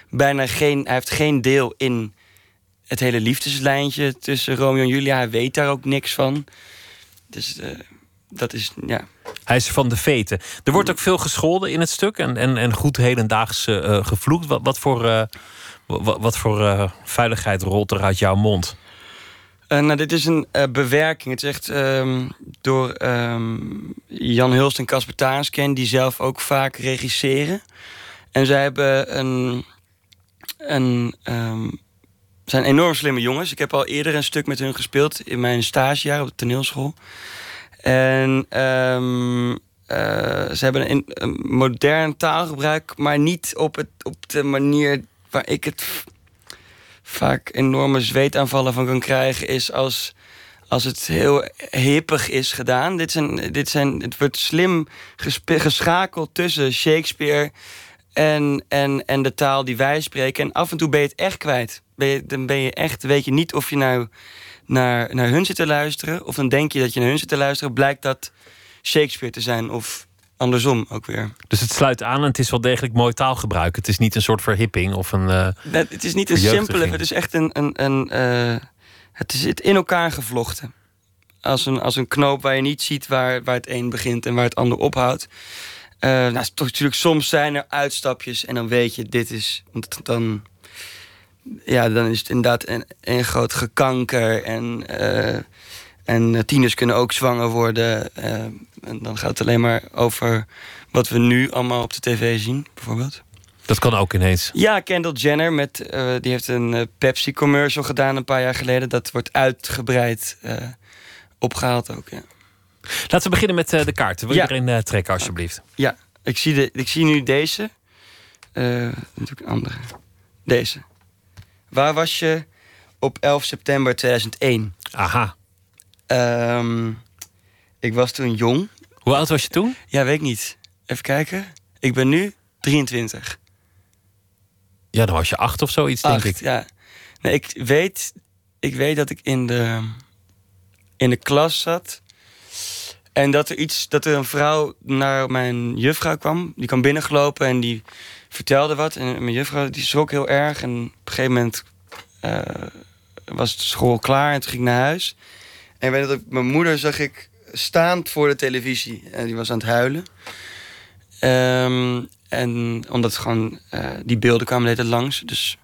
bijna geen, hij heeft geen deel in het hele liefdeslijntje tussen Romeo en Julia. Hij weet daar ook niks van. Dus uh, dat is, ja. Hij is van de veten. Er wordt ook veel gescholden in het stuk en, en, en goed hedendaags uh, gevloekt. Wat, wat voor, wat, wat voor veiligheid rolt er uit jouw mond? Uh, nou, dit is een uh, bewerking. Het is echt um, door um, Jan Hulst en Casper Taansken... die zelf ook vaak regisseren. En zij hebben een... een um, zijn enorm slimme jongens. Ik heb al eerder een stuk met hun gespeeld... in mijn stagejaar op de toneelschool. En uh, ze hebben een, een modern taalgebruik... maar niet op, het, op de manier waar ik het vaak enorme zweetaanvallen van kan krijgen, is als, als het heel hippig is gedaan. Dit zijn, dit zijn, het wordt slim geschakeld tussen Shakespeare en, en, en de taal die wij spreken. En af en toe ben je het echt kwijt. Ben je, dan ben je echt, weet je niet of je nou naar, naar hun zit te luisteren. Of dan denk je dat je naar hun zit te luisteren. Blijkt dat Shakespeare te zijn of andersom ook weer. Dus het sluit aan en het is wel degelijk mooi taalgebruik. Het is niet een soort verhipping of een. Uh, nee, het is niet een simpele. Het is echt een. een, een uh, het is in elkaar gevlochten. Als een, als een knoop waar je niet ziet waar, waar het een begint en waar het ander ophoudt. Uh, nou, toch, natuurlijk, soms zijn er uitstapjes en dan weet je, dit is. Want dan, ja, dan is het inderdaad een, een groot gekanker. En, en tieners kunnen ook zwanger worden. Uh, en dan gaat het alleen maar over wat we nu allemaal op de tv zien, bijvoorbeeld. Dat kan ook ineens. Ja, Kendall Jenner met, die heeft een Pepsi-commercial gedaan een paar jaar geleden. Dat wordt uitgebreid opgehaald ook, ja. Laten we beginnen met de kaarten. Wil je erin trekken, alsjeblieft? Ja, ik zie, de, ik zie nu deze. Natuurlijk een andere. Deze. Waar was je op 11 september 2001? Aha. Um, ik was toen jong. Hoe oud was je toen? Ja, weet ik niet. Even kijken. Ik ben nu 23. Ja, dan was je acht of zoiets, denk ik. Ja. Nee, ik weet, ik weet dat ik in de, in de klas zat. En dat er iets, dat er een vrouw naar mijn juffrouw kwam. Die kwam binnengelopen en die vertelde wat. En mijn juffrouw die schrok heel erg. En op een gegeven moment uh, was de school klaar en toen ging ik naar huis. En ik weet dat ik, mijn moeder zag ik staand voor de televisie. En die was aan het huilen. Um, en omdat gewoon uh, die beelden kwamen net langs. Dus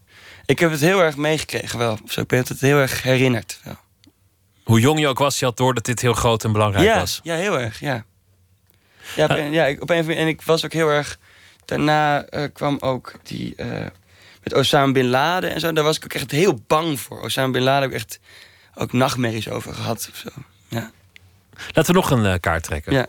ik heb het heel erg meegekregen wel. Zo, ik ben het heel erg herinnerd. Wel. Hoe jong je ook was, je had door dat dit heel groot en belangrijk ja, was. Ja, heel erg, ja. Ja, op een, ja ik, op een, en ik was ook heel erg... Daarna uh, kwam ook die... Uh, met Osama Bin Laden en zo. Daar was ik ook echt heel bang voor. Osama Bin Laden heb ik echt ook nachtmerries over gehad. Of zo. Ja. Laten we nog een uh, kaart trekken. Ja.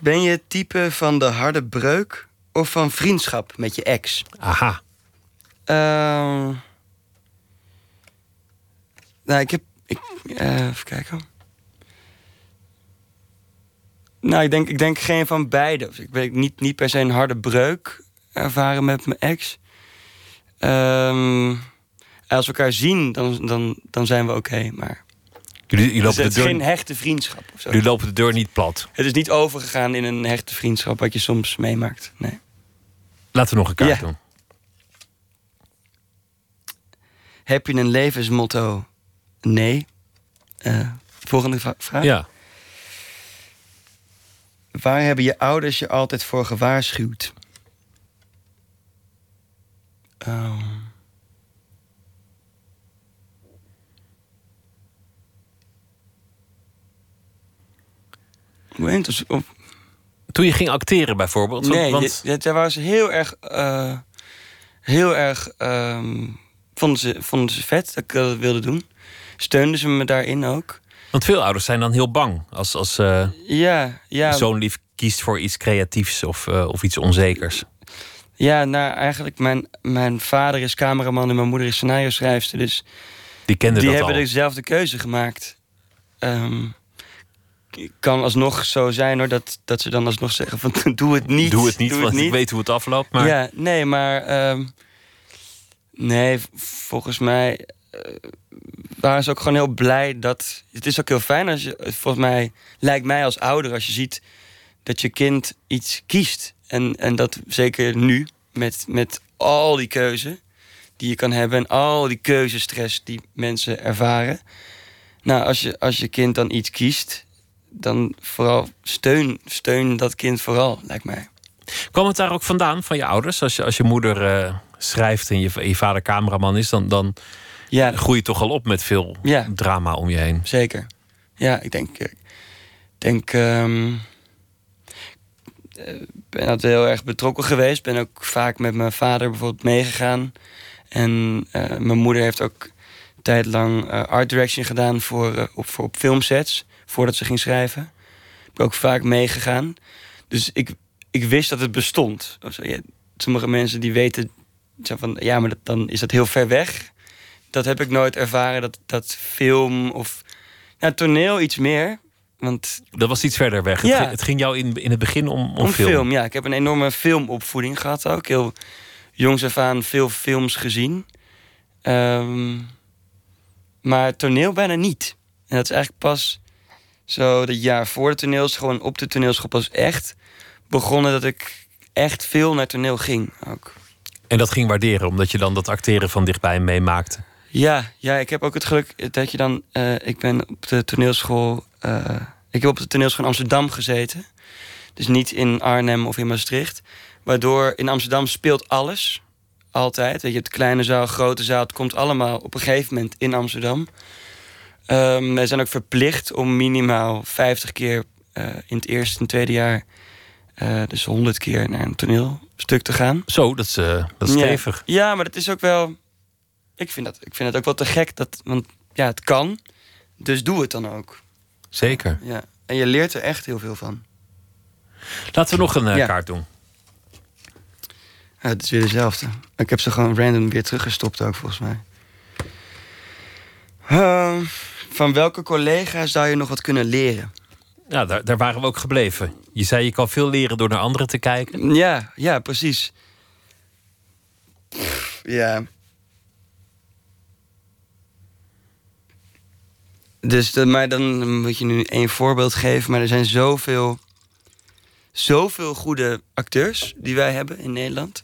Ben je het type van de harde breuk of van vriendschap met je ex? Aha. Uh, nou, ik heb. Ik, uh, even kijken. Nou, ik denk, ik denk geen van beide. Ik weet niet, niet per se een harde breuk ervaren met mijn ex. Um, als we elkaar zien, dan, dan, dan zijn we oké. Okay, maar jullie, jullie lopen dus het de deur... is geen hechte vriendschap. Of zo. Jullie lopen de deur niet plat. Het is niet overgegaan in een hechte vriendschap, wat je soms meemaakt. Nee. Laten we nog een kaart Ja. doen. Heb je een levensmotto? Nee. Eh, volgende vraag. Ja. Waar hebben je ouders je altijd voor gewaarschuwd? Ehm. Toen je ging acteren bijvoorbeeld. Nee, want daar waren ze heel erg... eh, heel erg... ehm, vonden, ze, vonden ze vet dat ik dat wilde doen. Steunden ze me daarin ook. Want veel ouders zijn dan heel bang als, als eh Ja, ja. zoon lief kiest voor iets creatiefs of, eh, of iets onzekers. Ja, nou eigenlijk, mijn, mijn vader is cameraman en mijn moeder is scenario schrijfster. Dus Die kenden die dat hebben al. dezelfde keuze gemaakt. Het kan alsnog zo zijn hoor, dat, dat ze dan alsnog zeggen van <laughs> doe het niet. Doe het niet, want ik weet hoe het afloopt. Maar Ja, nee, maar ehm, nee, volgens mij eh, waren ze ook gewoon heel blij dat. Het is ook heel fijn als je, volgens mij lijkt mij als ouder als je ziet dat je kind iets kiest en en dat zeker nu met met al die keuze die je kan hebben en al die keuzestress die mensen ervaren. Nou, als je als je kind dan iets kiest, dan vooral steun steun dat kind vooral, lijkt mij. kwam het daar ook vandaan van je ouders? Als je, als je moeder eh, schrijft en je, je vader cameraman is, dan, dan Ja, groei je toch al op met veel Ja. drama om je heen. Zeker. Ja, ik denk. Ik denk. ehm, eh, ben altijd heel erg betrokken geweest. Ben ook vaak met mijn vader bijvoorbeeld meegegaan. En eh, mijn moeder heeft ook een tijd lang eh, art direction gedaan voor, eh, op, voor op filmsets. Voordat ze ging schrijven. Ik ben ook vaak meegegaan. Dus ik, ik wist dat het bestond. Sommige mensen die weten van, ja, maar dan is dat heel ver weg. Dat heb ik nooit ervaren. Dat, dat film of ja, toneel iets meer. Want Dat was iets verder weg. Het, Ja. ging, het ging jou in, in het begin om, om, om film. film. ja. Ik heb een enorme filmopvoeding gehad ook. Heel jongs af aan veel films gezien. Ehm, Maar toneel bijna niet. En dat is eigenlijk pas zo dat jaar voor de toneelschool... en op de toneelschool pas echt begonnen... dat ik echt veel naar toneel ging ook. En dat ging waarderen, omdat je dan dat acteren van dichtbij meemaakte. Ja, ja, ik heb ook het geluk dat je dan... eh, ik ben op de toneelschool... eh, ik heb op de toneelschool in Amsterdam gezeten. Dus niet in Arnhem of in Maastricht. Waardoor in Amsterdam speelt alles. Altijd. Weet je, het kleine zaal, grote zaal. Het komt allemaal op een gegeven moment in Amsterdam. Ehm wij zijn ook verplicht om minimaal 50 keer eh, in het eerste en tweede jaar... eh, dus 100 keer naar een toneelstuk te gaan. Zo, dat is, eh, dat is Ja. stevig. Ja, maar het is ook wel. Ik vind, dat, ik vind het ook wel te gek. Dat, want ja, het kan. Dus doe het dan ook. Zeker. Ja. En je leert er echt heel veel van. Laten we nog een eh, Ja. kaart doen. Ja, het is weer dezelfde. Ik heb ze gewoon random weer teruggestopt ook, volgens mij. Ehm, van welke collega zou je nog wat kunnen leren? Ja, daar, daar waren we ook gebleven. Je zei je kan veel leren door naar anderen te kijken. Ja, ja, precies. Pff, Ja. Dus, maar dan moet je nu één voorbeeld geven. Maar er zijn zoveel, zoveel goede acteurs die wij hebben in Nederland.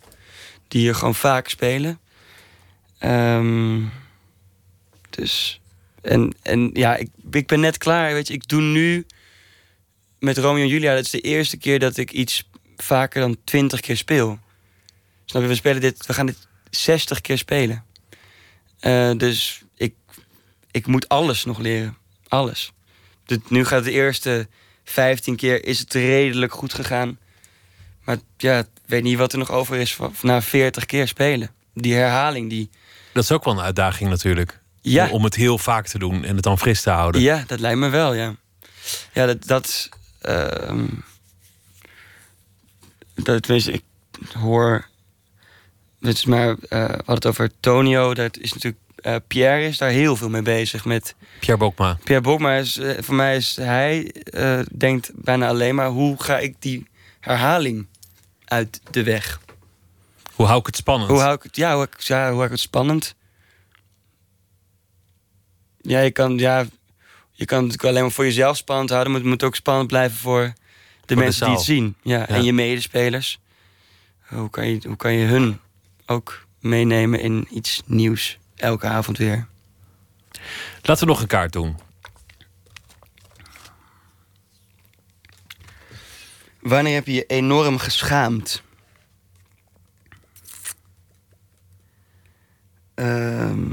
Die hier gewoon vaak spelen. Ehm, dus, en, en ja, ik, ik ben net klaar. Weet je, ik doe nu met Romeo en Julia. Dat is de eerste keer dat ik iets vaker dan twintig keer speel. Snap je? We, spelen dit, we gaan dit 60 keer spelen. Eh, dus ik, moet alles nog leren. Alles. Dus nu gaat de eerste 15 keer is het redelijk goed gegaan. Maar ja, ik weet niet wat er nog over is na 40 keer spelen. Die herhaling, die... Dat is ook wel een uitdaging natuurlijk. Ja. Om, het heel vaak te doen en het dan fris te houden. Ja, dat lijkt me wel, ja. Ja, dat... dat ehm, dat tenminste, ik hoor... Het is maar, eh, we hadden het over Tonio. Dat is natuurlijk... eh, Pierre is daar heel veel mee bezig met... Pierre Bokma. Pierre Bokma is... eh, voor mij is hij... eh, denkt bijna alleen maar... Hoe ga ik die herhaling uit de weg? Hoe hou ik het spannend? Hoe hou ik het, ja, hoe, ja, hoe hou ik het spannend? Ja, je kan, ja, je kan het natuurlijk alleen maar voor jezelf spannend houden, maar het moet ook spannend blijven voor de mensen die het zien. Ja, Ja. En je medespelers. Hoe kan, je, hoe kan je hun ook meenemen in iets nieuws elke avond weer? Laten we nog een kaart doen. Wanneer heb je je enorm geschaamd? Ehm.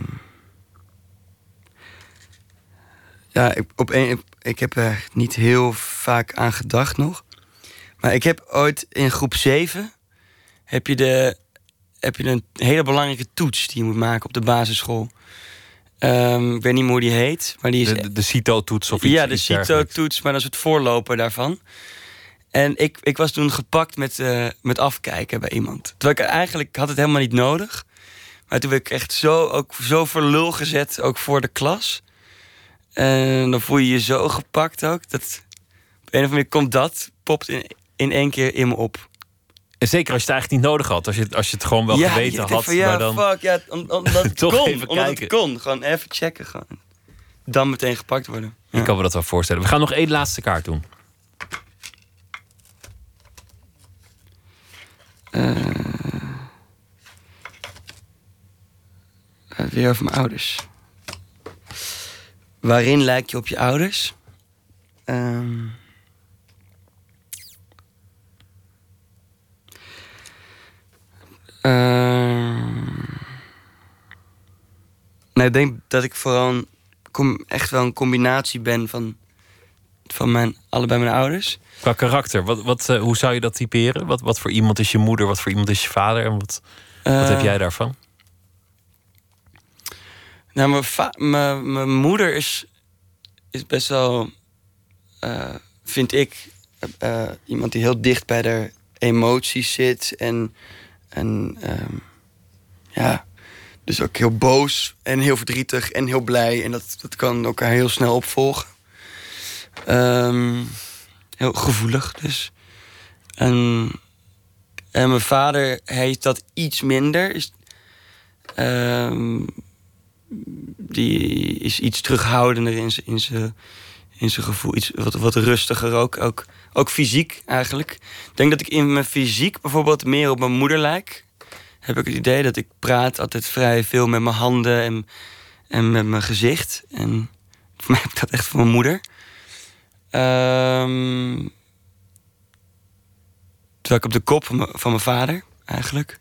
ja, ik, op een, ik heb er niet heel vaak aan gedacht nog. Maar ik heb ooit in groep 7... heb je, de, heb je een hele belangrijke toets die je moet maken op de basisschool. Ehm, ik weet niet meer hoe die heet, maar die is De, de, de CITO-toets of iets ja, de. CITO-toets, maar dat is het voorloper daarvan. En ik, ik was toen gepakt met, eh, met afkijken bij iemand. Terwijl ik eigenlijk had het helemaal niet nodig. Maar toen werd ik echt zo, ook zo voor lul gezet, ook voor de klas. En dan voel je je zo gepakt ook. Dat, op een of andere manier komt dat, popt in, in één keer in me op. En zeker als je het eigenlijk niet nodig had. Als je, het- als je het gewoon wel ja, geweten had. Van, ja, maar dan... fuck, ja, om- omdat <laughs> het Toch kon. even omdat kijken. het kon. Gewoon even checken. Gewoon. Dan meteen gepakt worden. Ik kan me dat wel voorstellen. We gaan nog één laatste kaart doen. Eh, weer over mijn ouders. Waarin lijk je op je ouders? Ehm. Ehm. nou, ik denk dat ik vooral een com- echt wel een combinatie ben van, van mijn, allebei mijn ouders. Qua karakter, wat, wat, eh, hoe zou je dat typeren? Wat, wat voor iemand is je moeder, wat voor iemand is je vader? En wat, wat Eh, heb jij daarvan? Nou, mijn, mijn, mijn moeder is, is best wel, eh, vind ik, eh, eh, iemand die heel dicht bij de emoties zit. En, en ehm, ja, dus ook heel boos en heel verdrietig en heel blij. En dat, dat kan elkaar heel snel opvolgen. Ehm, heel gevoelig dus. En, en mijn vader heeft dat iets minder. Is, ehm, die is iets terughoudender in zijn- in zijn gevoel. Iets wat, wat rustiger ook, ook. Ook fysiek eigenlijk. Ik denk dat ik in mijn fysiek bijvoorbeeld meer op mijn moeder lijk. Heb ik het idee dat ik praat altijd vrij veel met mijn handen en, en met mijn gezicht. En voor mij heb ik dat echt van mijn moeder. Ehm, terwijl ik op de kop van mijn, van mijn vader, eigenlijk.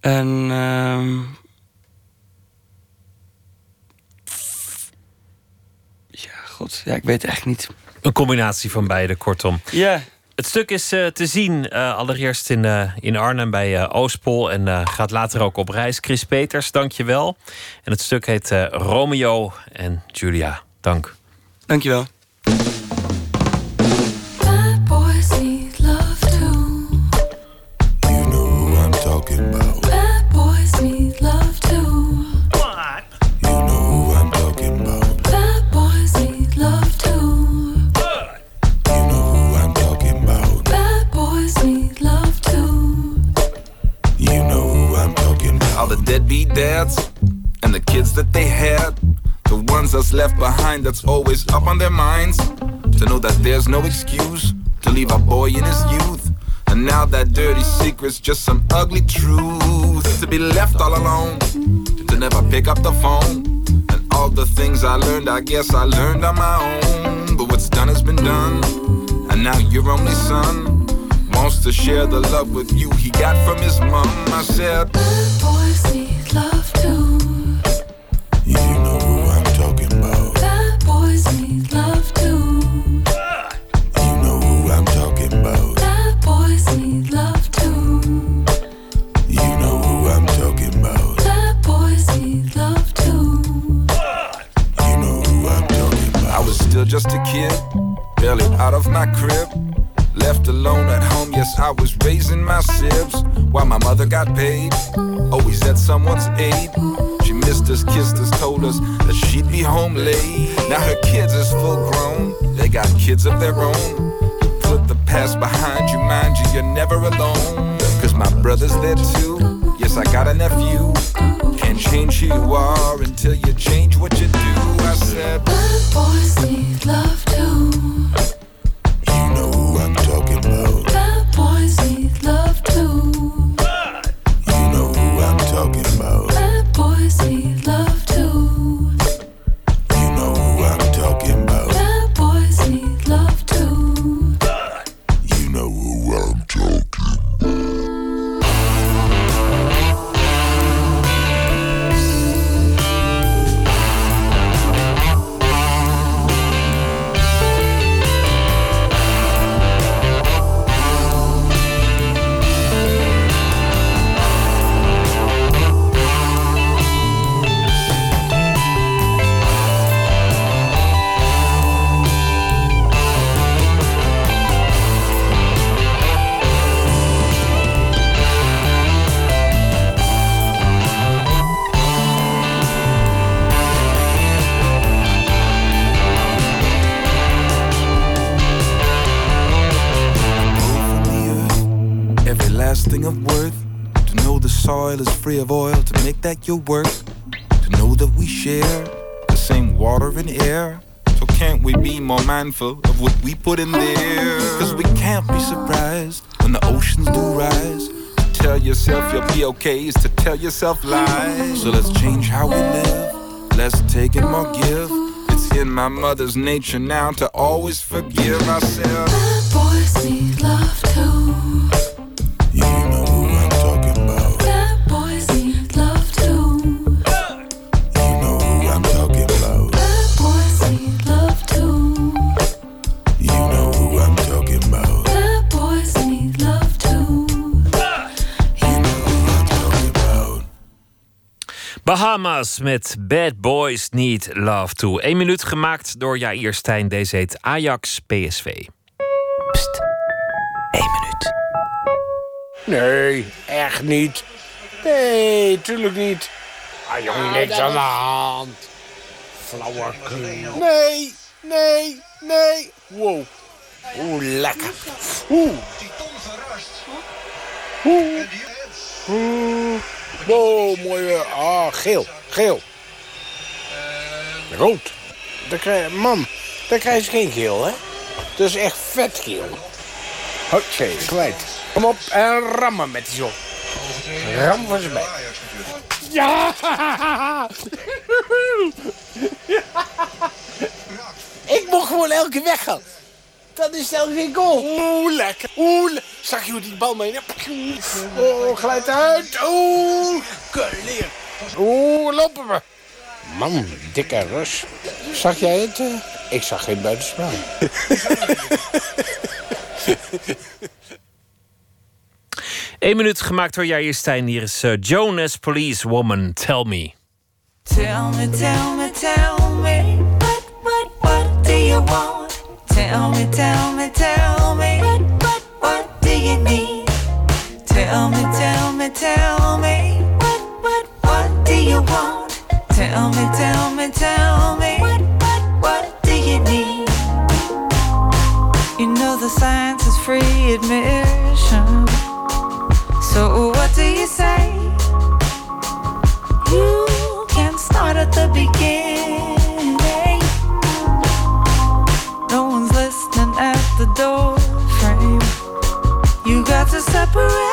En ehm, ja, god, ja, ik weet het echt niet. Een combinatie van beide, kortom. Ja. Het stuk is eh, te zien eh, allereerst in, eh, in Arnhem bij Oostpol en gaat later ook op reis. Chris Peters, dank je wel. En het stuk heet Romeo en Julia. Dank. Dankjewel. Bad Deadbeat dads and the kids that they had. The ones that's left behind that's always up on their minds. To know that there's no excuse to leave a boy in his youth. And now that dirty secret's just some ugly truth. To be left all alone, to never pick up the phone. And all the things I learned, I guess I learned on my own. But what's done has been done. And now your only son wants to share the love with you he got from his mom. I said, Bad boys need love too. Mother got paid. Always at someone's aid. She missed us, kissed us, told us that she'd be home late. Now her kids is full grown, they got kids of their own. Put the past behind you, mind you, you're never alone. Cause my brother's there too. Yes, I got a nephew. Can't change who you are until you change what you do. I said, Bad boys need love too. You know who I'm talking about. Put in there? Cause we can't be surprised when the oceans do rise. To tell yourself you'll be okay is to tell yourself lies. So let's change how we live. Let's take and more give. It's in my mother's nature now to always forgive myself. Boys need love Bahamas met Bad Boys Need Love Too. Eén minuut gemaakt door Jair Stijn. Deze heet Ajax PSV. Pst, één minuut. Nee, echt niet. Nee, tuurlijk niet. Ah, jong, niks aan de hand. Flauwekul. Nee, nee, nee. Wow. Oeh, lekker. Oeh. Oeh. Oeh. Wow, mooi weer. Ah, geel, geel. rood. Dan krijg, mam, dan krijg je geen geel, hè? Dat is echt vet geel. Oké, kwijt. Kom op en rammen met die zo. Ram van ze bij. Ja! <laughs> Ik mocht gewoon elke keer weggaan. Dat is elke keer goal. Oeh, lekker. Oeh, le- zag je hoe die bal mee? Oh, glijdt uit. Oeh, leer. Oeh, lopen we. Man, dikke rus. Zag jij het? eh? Ik zag geen buitenspel. <laughs> Eén minuut gemaakt door Jair Stijn. Hier is eh, Jonas Police Woman, Tell Me. Tell me, tell me, tell me, what, what, what do you want? Tell me, tell me, tell me, what, what, what do you need? Tell me, tell me, tell me, what, what, what do you want? Tell me, tell me, tell me, what, what, what do you need? You know the science is free admission. So what do you say? You can start at the beginning. Separate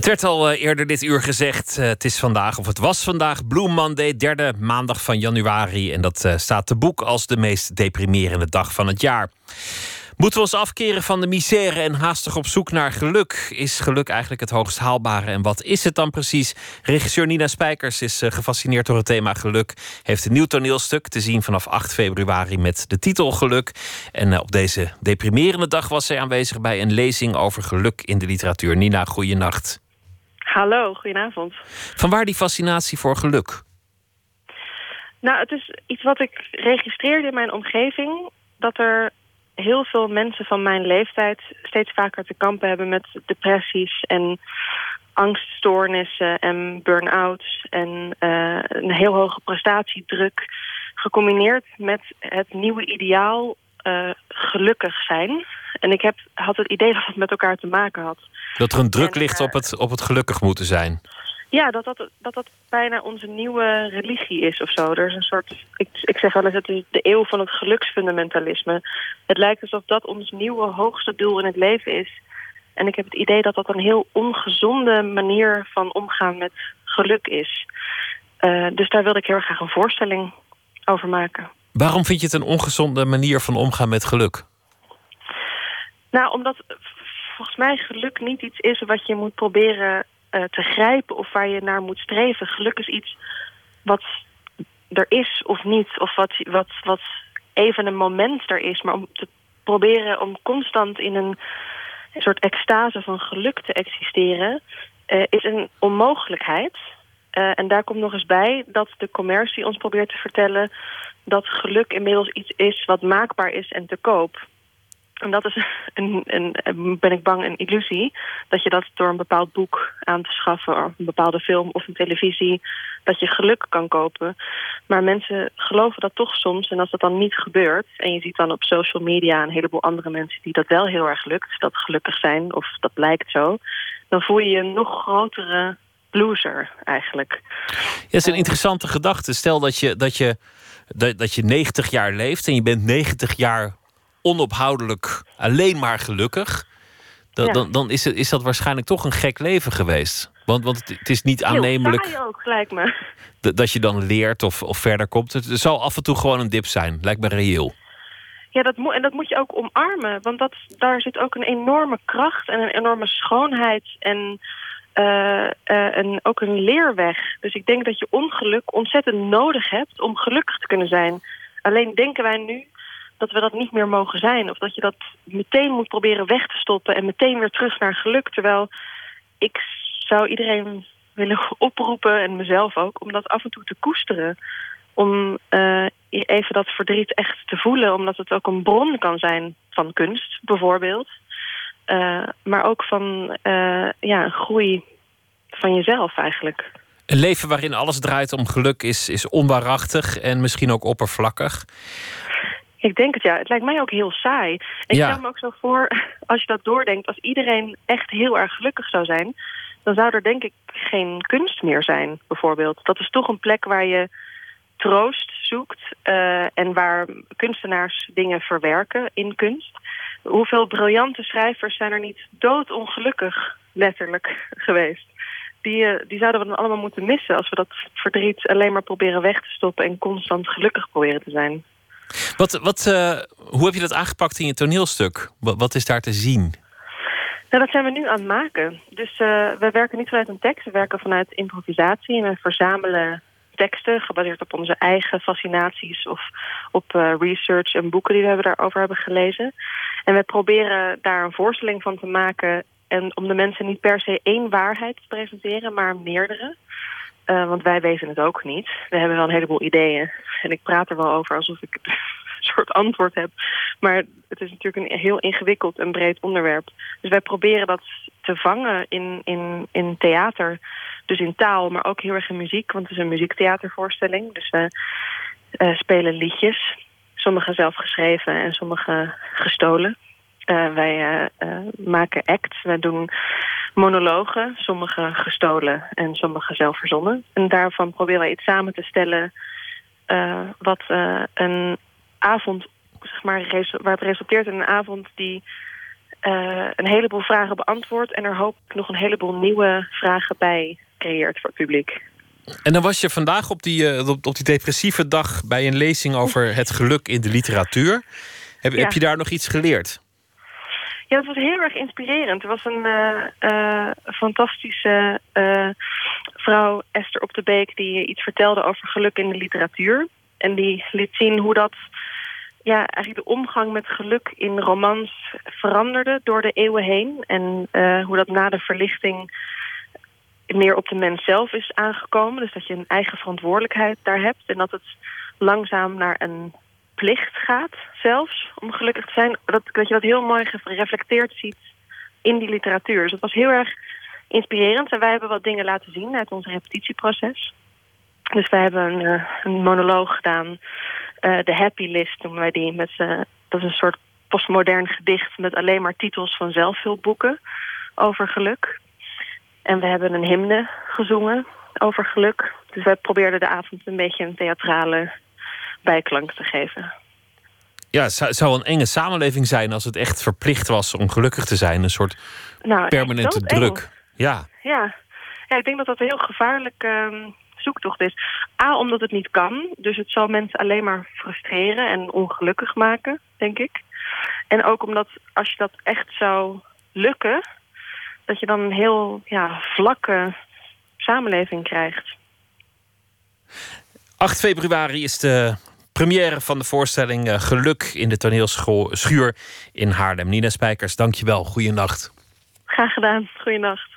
Het werd al eh, eerder dit uur gezegd. eh, het is vandaag, of het was vandaag, Blue Monday, derde maandag van januari. En dat eh, staat te boek als de meest deprimerende dag van het jaar. Moeten we ons afkeren van de misère en haastig op zoek naar geluk? Is geluk eigenlijk het hoogst haalbare? En wat is het dan precies? Regisseur Nina Spijkers is gefascineerd door het thema geluk. Heeft een nieuw toneelstuk te zien vanaf 8 februari met de titel Geluk. En op deze deprimerende dag was zij aanwezig bij een lezing over geluk in de literatuur. Nina, goeienacht. Hallo, goedenavond. Vanwaar die fascinatie voor geluk? Nou, het is iets wat ik registreerde in mijn omgeving. Dat er heel veel mensen van mijn leeftijd steeds vaker te kampen hebben met depressies en angststoornissen en burn-outs en eh, een heel hoge prestatiedruk. Gecombineerd met het nieuwe ideaal eh, gelukkig zijn. En ik heb, had het idee dat het met elkaar te maken had. Dat er een druk ligt op het, op het gelukkig moeten zijn. Ja, dat dat, dat dat bijna onze nieuwe religie is of zo. Er is een soort, ik, ik zeg wel eens, het is de eeuw van het geluksfundamentalisme. Het lijkt alsof dat ons nieuwe hoogste doel in het leven is. En ik heb het idee dat dat een heel ongezonde manier van omgaan met geluk is. Eh, dus daar wilde ik heel graag een voorstelling over maken. Waarom vind je het een ongezonde manier van omgaan met geluk? Nou, omdat volgens mij geluk niet iets is wat je moet proberen eh, te grijpen of waar je naar moet streven. Geluk is iets wat er is of niet, of wat, wat, wat even een moment er is. Maar om te proberen om constant in een, soort extase van geluk te existeren, eh, is een onmogelijkheid. Eh, en daar komt nog eens bij dat de commercie ons probeert te vertellen dat geluk inmiddels iets is wat maakbaar is en te koop. En dat is, <laughs> een, een, ben ik bang, een illusie. Dat je dat door een bepaald boek aan te schaffen... of een bepaalde film of een televisie... dat je geluk kan kopen. Maar mensen geloven dat toch soms. En als dat dan niet gebeurt... en je ziet dan op social media een heleboel andere mensen... die dat wel heel erg lukt, dat gelukkig zijn... of dat lijkt zo... dan voel je je nog grotere loser eigenlijk. Ja, is een interessante gedachte. Stel dat je, dat, je, dat je 90 jaar leeft en je bent 90 jaar onophoudelijk alleen maar gelukkig. Dan, Ja. dan, dan is, het, is dat waarschijnlijk toch een gek leven geweest. Want, want het, is niet aannemelijk Heel saai ook, lijkt me. dat, dat je dan leert of, of verder komt. Het, zal af en toe gewoon een dip zijn. Lijkt me reëel. Ja, dat moet, en dat moet je ook omarmen. Want dat, daar zit ook een enorme kracht en een enorme schoonheid en eh, eh, een, ook een leerweg. Dus ik denk dat je ongeluk ontzettend nodig hebt om gelukkig te kunnen zijn. Alleen denken wij nu dat we dat niet meer mogen zijn. Of dat je dat meteen moet proberen weg te stoppen en meteen weer terug naar geluk. Terwijl ik zou iedereen willen <laughs> oproepen, en mezelf ook, om dat af en toe te koesteren. Om eh, even dat verdriet echt te voelen, omdat het ook een bron kan zijn van kunst, bijvoorbeeld. Eh, maar ook van eh, ja, groei van jezelf eigenlijk. Een leven waarin alles draait om geluk is, is onwaarachtig en misschien ook oppervlakkig. Ik denk het ja. Het lijkt mij ook heel saai. Ik Ja. stel me ook zo voor, <laughs> als je dat doordenkt, als iedereen echt heel erg gelukkig zou zijn, dan zou er denk ik geen kunst meer zijn, bijvoorbeeld. Dat is toch een plek waar je troost zoekt eh, en waar kunstenaars dingen verwerken in kunst. Hoeveel briljante schrijvers zijn er niet doodongelukkig, letterlijk, <laughs> geweest? Die, eh, die zouden we dan allemaal moeten missen als we dat verdriet alleen maar proberen weg te stoppen en constant gelukkig proberen te zijn. Wat, wat, eh, hoe heb je dat aangepakt in je toneelstuk? Wat, is daar te zien? Nou, dat zijn we nu aan het maken. Dus eh, we werken niet vanuit een tekst, we werken vanuit improvisatie. En we verzamelen teksten gebaseerd op onze eigen fascinaties of op eh, research en boeken die we daarover hebben gelezen. En we proberen daar een voorstelling van te maken. En om de mensen niet per se één waarheid te presenteren, maar meerdere. Eh, want wij weten het ook niet. We hebben wel een heleboel ideeën. En ik praat er wel over alsof ik <laughs> een soort antwoord heb. Maar het is natuurlijk een heel ingewikkeld en breed onderwerp. Dus wij proberen dat te vangen in, in, in theater. Dus in taal, maar ook heel erg in muziek. Want het is een muziektheatervoorstelling. Dus we eh, spelen liedjes. Sommige zelf geschreven en sommige gestolen. Eh, wij maken acts. Wij doen monologen. Sommige gestolen en sommige zelf verzonnen. En daarvan proberen wij iets samen te stellen... eh, wat eh, een avond, zeg maar, resu- waar het resulteert in een avond die eh, een heleboel vragen beantwoordt en er hopelijk nog een heleboel nieuwe vragen bij creëert voor het publiek. En dan was je vandaag op die, op, op die depressieve dag bij een lezing over het geluk in de literatuur. Heb, Ja. heb je daar nog iets geleerd? Ja, het was heel erg inspirerend. Er was een eh, eh, fantastische eh, vrouw, Esther op de Beek, die iets vertelde over geluk in de literatuur. En die liet zien hoe dat, ja, eigenlijk de omgang met geluk in romans veranderde door de eeuwen heen. En hoe dat na de verlichting meer op de mens zelf is aangekomen. Dus dat je een eigen verantwoordelijkheid daar hebt. En dat het langzaam naar een plicht gaat zelfs, om gelukkig te zijn. Dat, dat je dat heel mooi gereflecteerd ziet in die literatuur. Dus dat was heel erg inspirerend. En wij hebben wat dingen laten zien uit ons repetitieproces. Dus wij hebben een, eh, een monoloog gedaan. eh, De Happy List noemen wij die. Met, z'n- dat is een soort postmodern gedicht met alleen maar titels van zelfhulpboeken over geluk. En we hebben een hymne gezongen over geluk. Dus wij probeerden de avond een beetje een theatrale bijklank te geven. Ja, het zou, zou een enge samenleving zijn als het echt verplicht was om gelukkig te zijn. Een soort Nou, permanente druk. Ja. Ja. ja, ik denk dat dat een heel gevaarlijk ehm, zoektocht is. A, omdat het niet kan. Dus het zal mensen alleen maar frustreren en ongelukkig maken, denk ik. En ook omdat als je dat echt zou lukken... dat je dan een heel ja, vlakke samenleving krijgt. 8 februari is de première van de voorstelling eh, Geluk in de toneelschool Schuur in Haarlem. Nina Spijkers, dankjewel. Goeienacht. Graag gedaan. Goeienacht.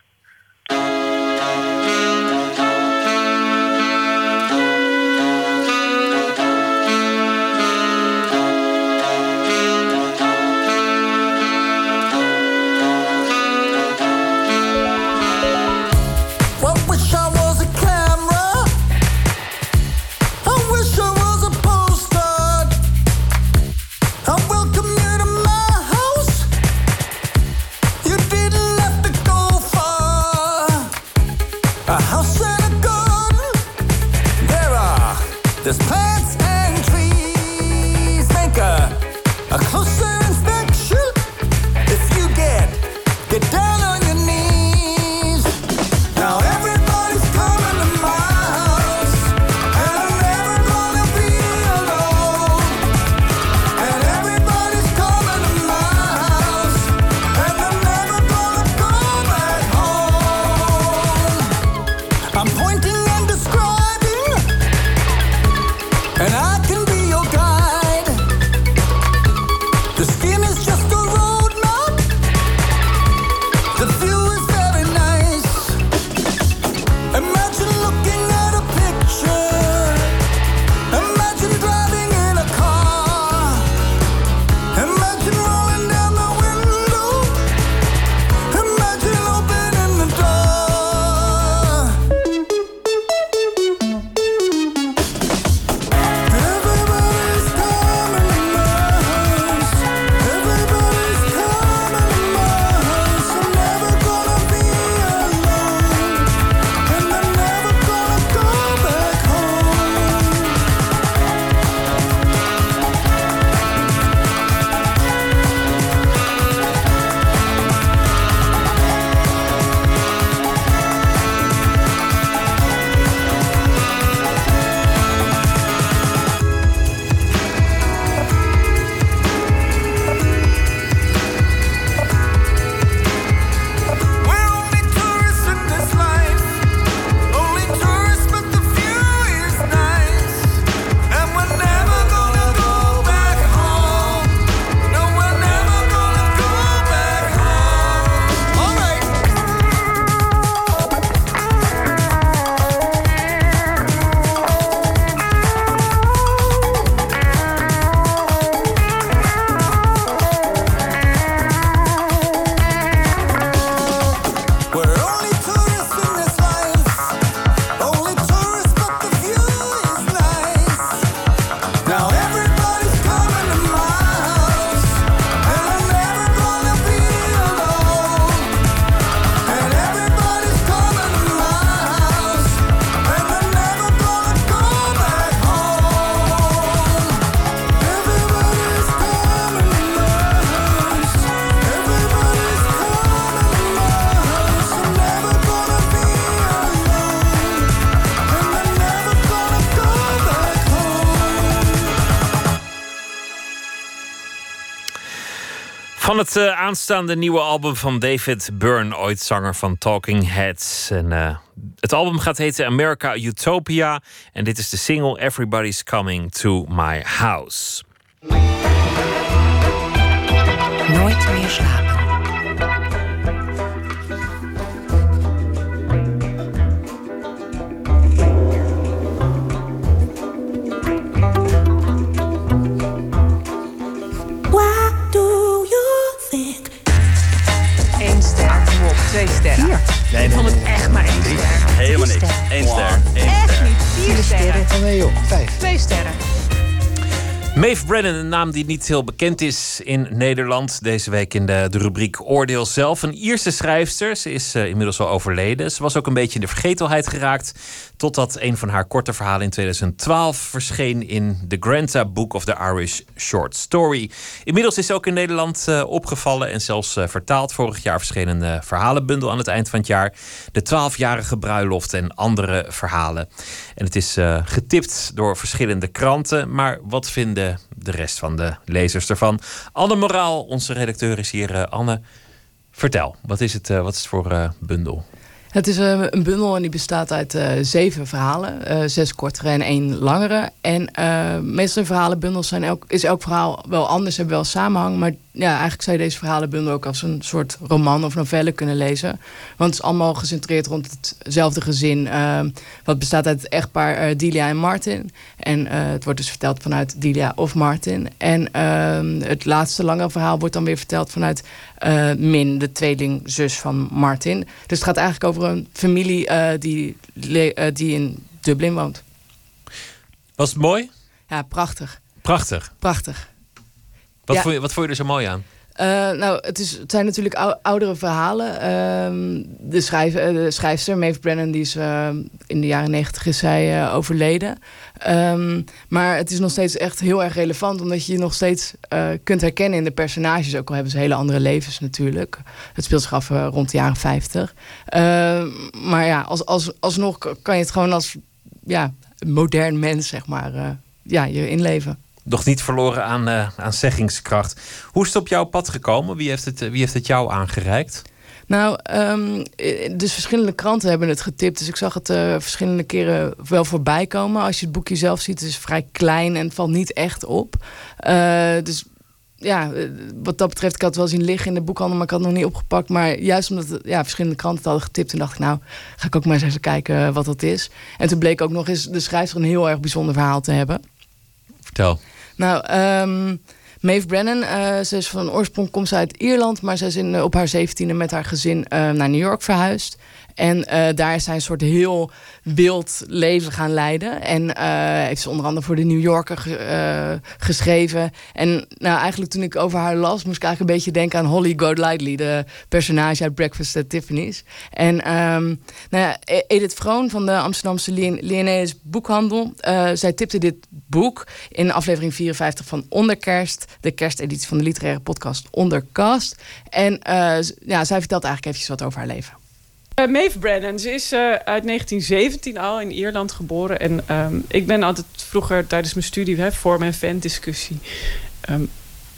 There's plants and trees. Make uh, a a Van het eh, aanstaande nieuwe album van David Byrne, ooit zanger van Talking Heads. En, eh, het album gaat heten America Utopia. En dit is de single Everybody's Coming to My House. Nooit meer slapen. safe. Brennan, een naam die niet heel bekend is in Nederland. Deze week in de, de rubriek Oordeel zelf. Een Ierse schrijfster. Ze is eh, inmiddels al overleden. Ze was ook een beetje in de vergetelheid geraakt. Totdat een van haar korte verhalen in 2012 verscheen in The Granta Book of the Irish Short Story. Inmiddels is ze ook in Nederland eh, opgevallen en zelfs eh, vertaald. Vorig jaar verscheen een verhalenbundel aan het eind van het jaar. De twaalfjarige bruiloft en andere verhalen. En het is getipt door verschillende kranten. Maar wat vinden de rest van de lezers ervan? Anne Moraal, onze redacteur, is hier. Eh, Anne, vertel, wat is het, eh, wat is het voor eh, bundel? Het is eh, een bundel en die bestaat uit eh, zeven verhalen. eh, zes kortere en één langere. En eh, meestal verhalenbundels zijn elk, is elk verhaal wel anders, hebben wel samenhang. Maar ja, eigenlijk zou je deze verhalenbundel ook als een soort roman of novelle kunnen lezen. Want het is allemaal gecentreerd rond hetzelfde gezin. eh, wat bestaat uit het echtpaar Delia en Martin. En het wordt dus verteld vanuit Delia of Martin. En ehm, het laatste langere verhaal wordt dan weer verteld vanuit eh, Min, de tweelingzus van Martin. Dus het gaat eigenlijk over een familie eh, die, eh, die in Dublin woont. Was het mooi? Ja, prachtig. Prachtig. Prachtig. Wat, Ja. vond je, wat vond je er zo mooi aan? Eh, nou, het, is, het zijn natuurlijk ou- oudere verhalen. Ehm, de, schrijf, eh, de schrijfster, Maeve Brennan, die is eh, in de jaren negentig is zij eh, overleden. Ehm, maar het is nog steeds echt heel erg relevant, omdat je je nog steeds kunt herkennen in de personages. Ook al hebben ze hele andere levens natuurlijk. Het speelt zich af rond de jaren 50. Ehm, maar ja, als, als, alsnog kan je het gewoon als ja, modern mens, zeg maar, ja, je inleven. Nog niet verloren aan, eh, aan zeggingskracht. Hoe is het op jouw pad gekomen? Wie heeft het, eh, wie heeft het jou aangereikt? Nou, ehm, eh, dus verschillende kranten hebben het getipt. Dus ik zag het verschillende keren wel voorbij komen. Als je het boekje zelf ziet, het is vrij klein en het valt niet echt op. Dus ja, wat dat betreft, ik had het wel zien liggen in de boekhandel, maar ik had het nog niet opgepakt. Maar juist omdat het, ja, verschillende kranten het hadden getipt, toen dacht ik, nou, ga ik ook maar eens even kijken wat dat is. En toen bleek ook nog eens de schrijfster een heel erg bijzonder verhaal te hebben. Vertel. Nou, ehm Maeve Brennan, eh, ze is van oorsprong komt ze uit Ierland, maar ze is in, op haar zeventiende met haar gezin eh, naar New York verhuisd. En eh, daar is zij een soort heel wild leven gaan leiden. En eh, heeft ze onder andere voor de New Yorker eh, geschreven. En nou, eigenlijk toen ik over haar las, moest ik eigenlijk een beetje denken aan Holly Golightly, de personage uit Breakfast at Tiffany's. En ehm, nou ja, E- Edith Vroon van de Amsterdamse Linnaeus Boekhandel, zij tipte dit boek in aflevering 54 van Onderkerst, de kersteditie van de literaire podcast Onderkast. En ja, zij vertelt eigenlijk eventjes wat over haar leven. Eh, Maeve Brennan, ze is eh, uit 1917 al in Ierland geboren. En ehm, ik ben altijd vroeger tijdens mijn studie, hè, voor mijn vent-discussie... ehm,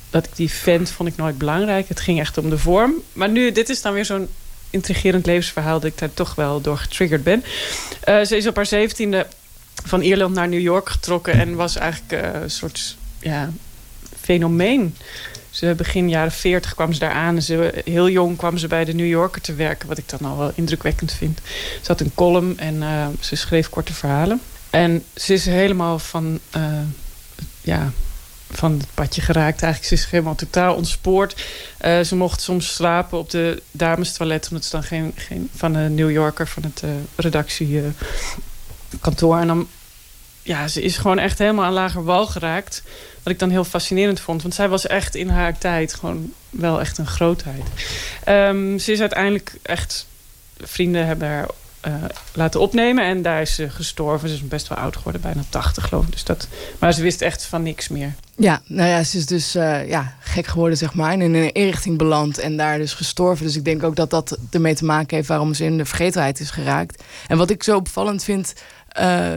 dat ik die vent vond ik nooit belangrijk. Het ging echt om de vorm. Maar nu, dit is dan weer zo'n intrigerend levensverhaal... dat ik daar toch wel door getriggerd ben. Eh, ze is op haar zeventiende van Ierland naar New York getrokken... en was eigenlijk een soort ja, fenomeen. Ze begin jaren 40 kwam ze daar aan. En ze, heel jong kwam ze bij de New Yorker te werken, wat ik dan al wel indrukwekkend vind. Ze had een column en eh, ze schreef korte verhalen. En ze is helemaal van, eh, ja, van het padje geraakt. Eigenlijk ze is helemaal totaal ontspoord. Eh, ze mocht soms slapen op de damestoilet, omdat ze dan geen, geen van de New Yorker van het redactiekantoor. en dan ja, ze is gewoon echt helemaal aan lager wal geraakt. Wat ik dan heel fascinerend vond. Want zij was echt in haar tijd gewoon wel echt een grootheid. Ehm, ze is uiteindelijk echt... Vrienden hebben haar eh, laten opnemen. En daar is ze gestorven. Ze is best wel oud geworden. Bijna 80 geloof ik. Dus dat, maar ze wist echt van niks meer. Ja, nou ja, ze is dus eh, ja, gek geworden, zeg maar. En in een inrichting beland en daar dus gestorven. Dus ik denk ook dat dat ermee te maken heeft waarom ze in de vergetelheid is geraakt. En wat ik zo opvallend vind eh,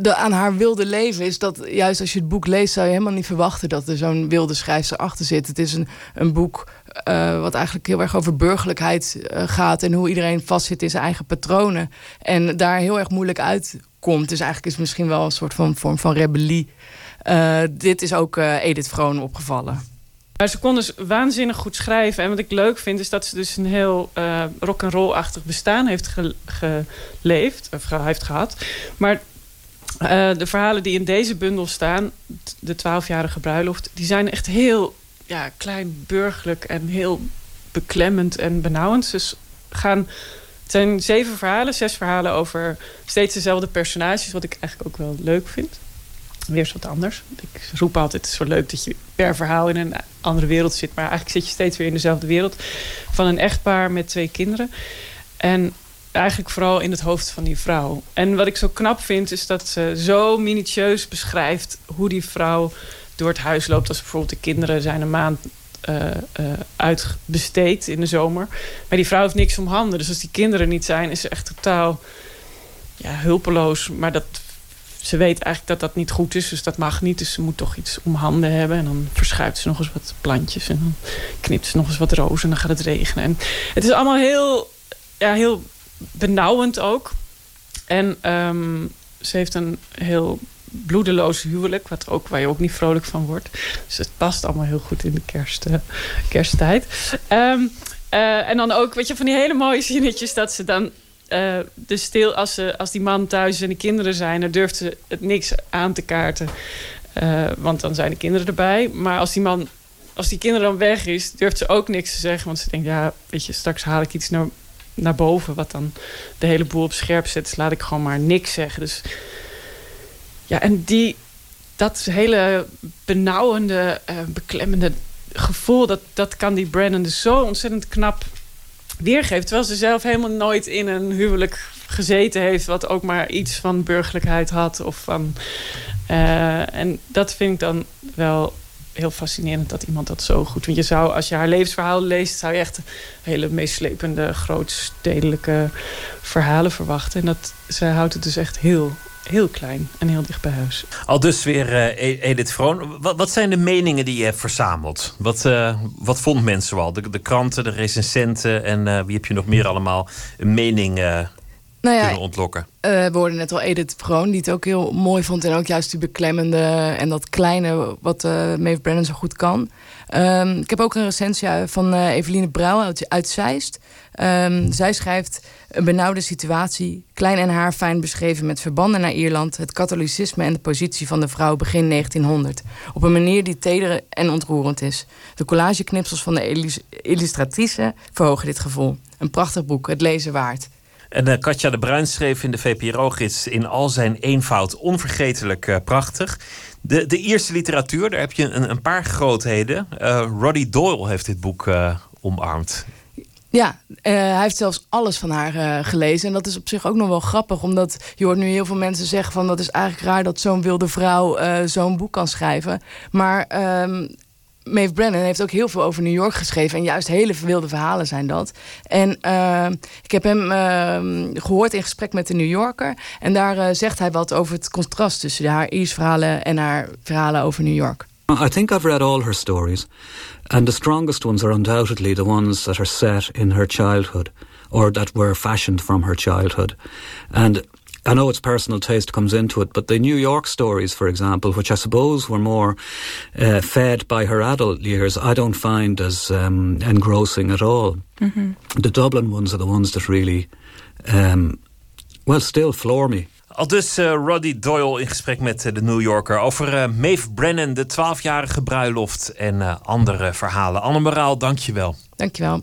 de, aan haar wilde leven is dat juist als je het boek leest, zou je helemaal niet verwachten dat er zo'n wilde schrijfster achter zit. Het is een, een boek eh, wat eigenlijk heel erg over burgerlijkheid eh, gaat en hoe iedereen vastzit in zijn eigen patronen. En daar heel erg moeilijk uitkomt. Dus eigenlijk is het misschien wel een soort van vorm van rebellie. Eh, dit is ook Edith Vroon opgevallen. Maar ze kon dus waanzinnig goed schrijven. En wat ik leuk vind, is dat ze dus een heel uh, rock'n'roll-achtig bestaan heeft ge geleefd. Of heeft gehad. Maar uh, de verhalen die in deze bundel staan, de twaalfjarige bruiloft, die zijn echt heel ja, klein burgerlijk en heel beklemmend en benauwend. Ze gaan Het zijn zeven verhalen, zes verhalen over steeds dezelfde personages, wat ik eigenlijk ook wel leuk vind. Weer eens wat anders. Ik roep altijd, het is zo leuk dat je per verhaal in een andere wereld zit. Maar eigenlijk zit je steeds weer in dezelfde wereld. Van een echtpaar met twee kinderen. En eigenlijk vooral in het hoofd van die vrouw. En wat ik zo knap vind, is dat ze zo minutieus beschrijft hoe die vrouw door het huis loopt. Als bijvoorbeeld de kinderen zijn een maand eh, eh, uitbesteed in de zomer. Maar die vrouw heeft niks om handen. Dus als die kinderen niet zijn, is ze echt totaal ja, hulpeloos. Maar dat, ze weet eigenlijk dat dat niet goed is. Dus dat mag niet. Dus ze moet toch iets om handen hebben. En dan verschuift ze nog eens wat plantjes. En dan knipt ze nog eens wat rozen. En dan gaat het regenen. En het is allemaal heel, ja, heel benauwend ook. En ehm, ze heeft een heel bloedeloos huwelijk, wat ook, waar je ook niet vrolijk van wordt. Dus het past allemaal heel goed in de kerst, eh, kersttijd. Ehm, eh, en dan ook, weet je, van die hele mooie zinnetjes dat ze dan. eh, de stil, als, ze, als die man thuis is en de kinderen zijn, dan durft ze het niks aan te kaarten. Want dan zijn de kinderen erbij. Maar als die man, als die kinderen dan weg is, durft ze ook niks te zeggen. Want ze denkt, ja, weet je, straks haal ik iets naar, naar boven, wat dan de hele boel op scherp zet. Dus laat ik gewoon maar niks zeggen. Dus ja, en die, dat hele benauwende, eh, beklemmende gevoel, dat, dat kan die Brandon dus zo ontzettend knap weergeven. Terwijl ze zelf helemaal nooit in een huwelijk gezeten heeft, wat ook maar iets van burgerlijkheid had. Of van, eh, en dat vind ik dan wel heel fascinerend dat iemand dat zo goed. Want je zou, als je haar levensverhaal leest, zou je echt hele meeslepende, grootstedelijke verhalen verwachten. En dat, zij houdt het dus echt heel, heel klein en heel dicht bij huis. Al dus weer E- Edith Vroon. Wat, zijn de meningen die je hebt verzameld? Wat, eh, wat vond mensen wel? De, de kranten, de recensenten en eh, wie heb je nog meer allemaal een mening Nou ja, kunnen ontlokken? Eh, we hoorden net al Edith Vroon, die het ook heel mooi vond. En ook juist die beklemmende en dat kleine wat eh Maeve Brennan zo goed kan. Ehm, ik heb ook een recensie van eh, Eveline Brouw uit, uit Zeist. Ehm, zij schrijft een benauwde situatie, klein en haarfijn beschreven met verbanden naar Ierland, het katholicisme en de positie van de vrouw begin 1900. Op een manier die teder en ontroerend is. De collageknipsels van de illus- illustratrice verhogen dit gevoel. Een prachtig boek, het lezen waard. En eh, Katja de Bruin schreef in de VPRO-gids in al zijn eenvoud onvergetelijk eh, prachtig. De, de Ierse literatuur, daar heb je een, een paar grootheden. Eh Roddy Doyle heeft dit boek omarmd. Ja, hij heeft zelfs alles van haar gelezen. En dat is op zich ook nog wel grappig. Omdat je hoort nu heel veel mensen zeggen van... dat is eigenlijk raar dat zo'n wilde vrouw zo'n boek kan schrijven. Maar ehm Maeve Brennan heeft ook heel veel over New York geschreven. En juist hele wilde verhalen zijn dat. En eh, ik heb hem eh, gehoord in gesprek met de New Yorker. En daar eh, zegt hij wat over het contrast tussen haar Iers verhalen... en haar verhalen over New York. I think I've read all her stories, and the strongest ones are undoubtedly the ones that are set in her childhood or that were fashioned from her childhood. And I know its personal taste comes into it, but the New York stories, for example, which I suppose were more uh, fed by her adult years, I don't find as um, engrossing at all. The Dublin ones are the ones that really, um, well, still floor me. Al dus eh, Roddy Doyle in gesprek met eh, de New Yorker over eh, Maeve Brennan, de 12-jarige bruiloft en eh, andere verhalen. Anne Moraal, dank je wel. Dankjewel.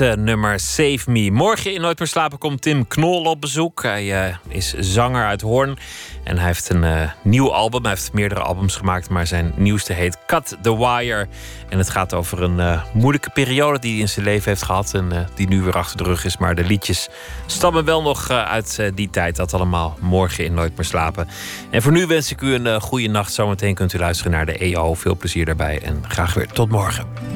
Eh, nummer Save Me. Morgen in Nooit meer slapen komt Tim Knol op bezoek. Hij eh, is zanger uit Hoorn. En hij heeft een eh, nieuw album. Hij heeft meerdere albums gemaakt. Maar zijn nieuwste heet Cut the Wire. En het gaat over een moeilijke periode die hij in zijn leven heeft gehad. En die nu weer achter de rug is. Maar de liedjes stammen wel nog uit die tijd. Dat allemaal morgen in Nooit meer slapen. En voor nu wens ik u een goede nacht. Zometeen kunt u luisteren naar de EO. Veel plezier daarbij. En graag weer tot morgen.